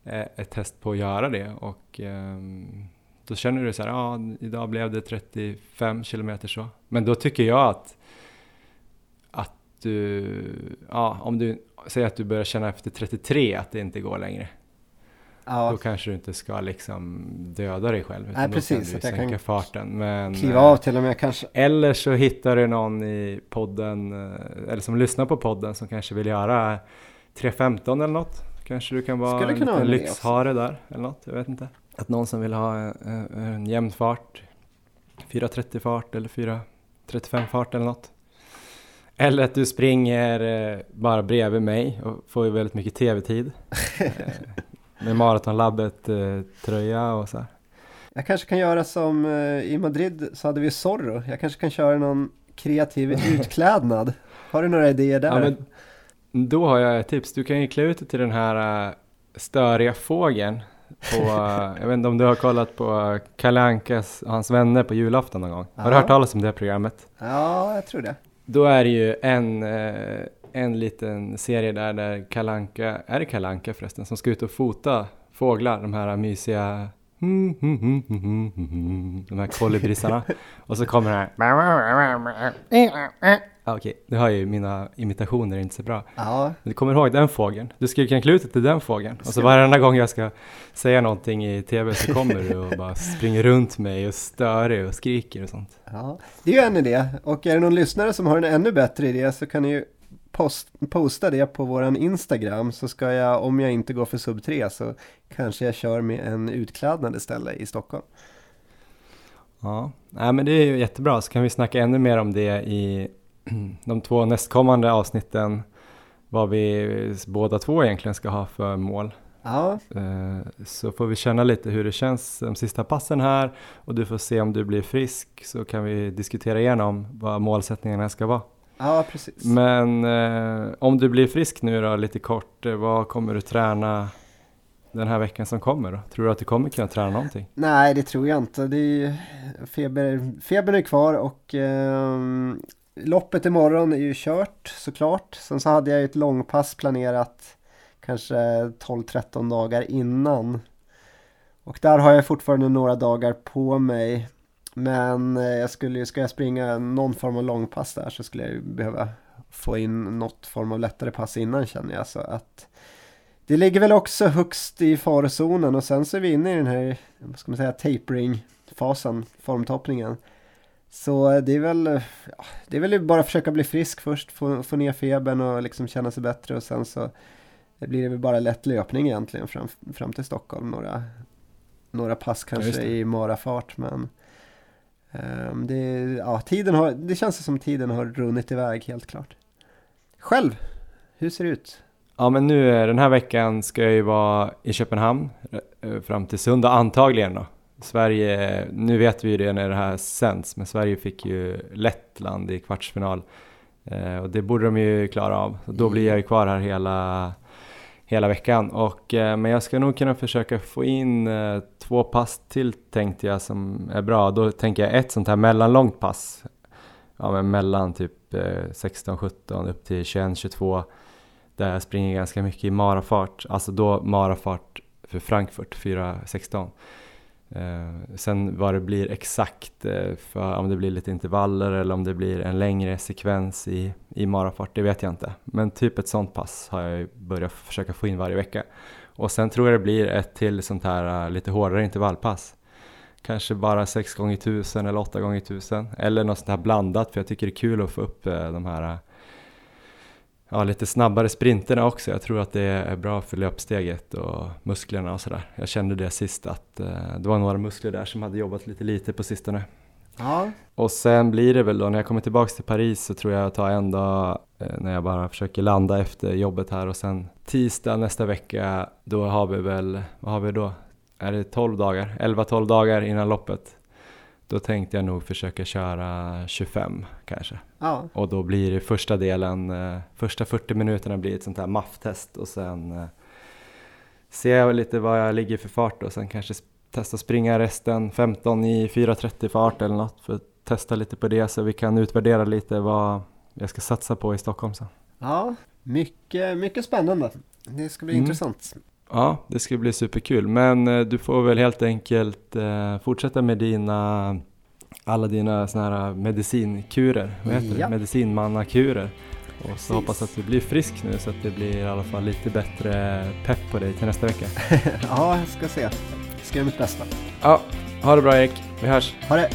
eh, ett test på att göra det och ehm, då känner du så här, ja idag blev det 35 kilometer så. Men då tycker jag att, att du, ja om du säger att du börjar känna efter 33 att det inte går längre. Ja, Då kanske du inte ska liksom döda dig själv. utan Nej, då precis, Kan att du jag sänka kan farten. Men, kliva eh, av till och med kanske. Eller så hittar du någon i podden, eh, eller som lyssnar på podden som kanske vill göra 3.15 eller något. Kanske du kan vara Skulle en kunna liten lyxhare där eller något, jag vet inte. Att någon som vill ha en, en jämn fart, 4.30 fart eller 4.35 fart eller något. Eller att du springer eh, bara bredvid mig och får ju väldigt mycket tv-tid. eh, med Maratonlabbet eh, tröja och så här. Jag kanske kan göra som eh, i Madrid så hade vi Zorro. Jag kanske kan köra någon kreativ utklädnad. Har du några idéer där? Ja, men då har jag ett tips. Du kan ju klä ut dig till den här uh, störiga fågeln. På, uh, jag vet inte om du har kollat på uh, Kalle Ankas och hans vänner på julafton någon gång? Har du hört talas om det programmet? ja, jag tror det. Då är det ju en, eh, en liten serie där, där Kalle Anka, är det Kalle Anka förresten, som ska ut och fota fåglar, de här mysiga de här kolibrisarna. och så kommer den här ah, Okej, du hör ju mina imitationer är inte så bra. Ja, Du kommer ihåg den fågeln? Du ut dig till den fågeln. Och så varenda gång jag ska säga någonting i tv så kommer du och bara springer runt mig och stör dig och skriker och sånt. ja, det är ju en idé. Och är det någon lyssnare som har en ännu bättre idé så kan ni ju post, posta det på våran Instagram så ska jag, om jag inte går för sub 3 så kanske jag kör med en utklädnad istället i Stockholm. Ja, Nej, men det är ju jättebra. Så kan vi snacka ännu mer om det i de två nästkommande avsnitten. Vad vi båda två egentligen ska ha för mål. Ja, Eh, Så får vi känna lite hur det känns de sista passen här och du får se om du blir frisk så kan vi diskutera igenom vad målsättningarna ska vara. Ja precis. Men eh, om du blir frisk nu då lite kort, eh, vad kommer du träna den här veckan som kommer då? Tror du att du kommer kunna träna någonting? Nej, det tror jag inte. Det är feber, febern är kvar och ehm, loppet imorgon är ju kört såklart. Sen så hade jag ju ett långpass planerat kanske 12-13 dagar innan. Och där har jag fortfarande några dagar på mig. Men eh, jag skulle, ska jag springa någon form av långpass där så skulle jag behöva få in något form av lättare pass innan känner jag. Så att det ligger väl också högst i farozonen och sen så är vi inne i den här, vad ska man säga, tapering-fasen, formtoppningen. Så det är väl, ja, det är väl bara försöka bli frisk först, få, få ner febern och liksom känna sig bättre och sen så blir det väl bara lätt löpning egentligen fram, fram till Stockholm. Några, några pass Ja, kanske det. i marafart men Ehm, det, ja, tiden har, det känns som tiden har runnit iväg helt klart. Själv, hur ser det ut? Ja men nu eh, den här veckan ska jag ju vara i Köpenhamn eh, eh, fram till söndag antagligen då. Sverige, nu vet vi ju det när det här sänds, men Sverige fick ju Lettland i kvartsfinal. Eh, och det borde de ju klara av. Då blir jag ju kvar här hela, hela veckan. Och, eh, men jag ska nog kunna försöka få in eh, två pass till tänkte jag som är bra. Då tänker jag ett sånt här mellanlångt pass. Ja men mellan typ eh, 16-17 upp till 21-22 där jag springer ganska mycket i marafart, alltså då marafart för Frankfurt 4.16. Eh, sen vad det blir exakt, eh, för om det blir lite intervaller eller om det blir en längre sekvens i, i marafart, det vet jag inte. Men typ ett sånt pass har jag börjat försöka få in varje vecka. Och sen tror jag det blir ett till sånt här eh, lite hårdare intervallpass. Kanske bara 6 gånger 1000 eller 8 gånger 1000 eller något sånt här blandat för jag tycker det är kul att få upp eh, de här eh, ja, lite snabbare sprinterna också. Jag tror att det är bra för löpsteget och musklerna och sådär. Jag kände det sist att eh, det var några muskler där som hade jobbat lite lite på sistone. Ja, Och sen blir det väl då när jag kommer tillbaks till Paris så tror jag jag tar en dag eh, när jag bara försöker landa efter jobbet här och sen tisdag nästa vecka då har vi väl, vad har vi då? Är det 12 dagar? 11-12 dagar innan loppet. Då tänkte jag nog försöka köra 25 kanske. ja, Och då blir det första delen, eh, första 40 minuterna blir ett sånt här MAF-test och sen eh, ser jag lite vad jag ligger för fart och sen kanske testa springa resten 15 i 4.30 fart eller något för att testa lite på det så vi kan utvärdera lite vad jag ska satsa på i Stockholm sen. ja. Mycket, mycket spännande. Det ska bli Mm. intressant. Ja, det ska bli superkul. Men eh, du får väl helt enkelt eh, fortsätta med dina alla dina såna här medicinkurer, vad heter Ja. det? Medicinmannakurer. Och så hoppas att du blir frisk nu så att det blir i alla fall lite bättre pepp på dig till nästa vecka. ja, jag ska se. Jag ska göra mitt bästa. Ja, ha det bra Erik. Vi hörs. Ha det!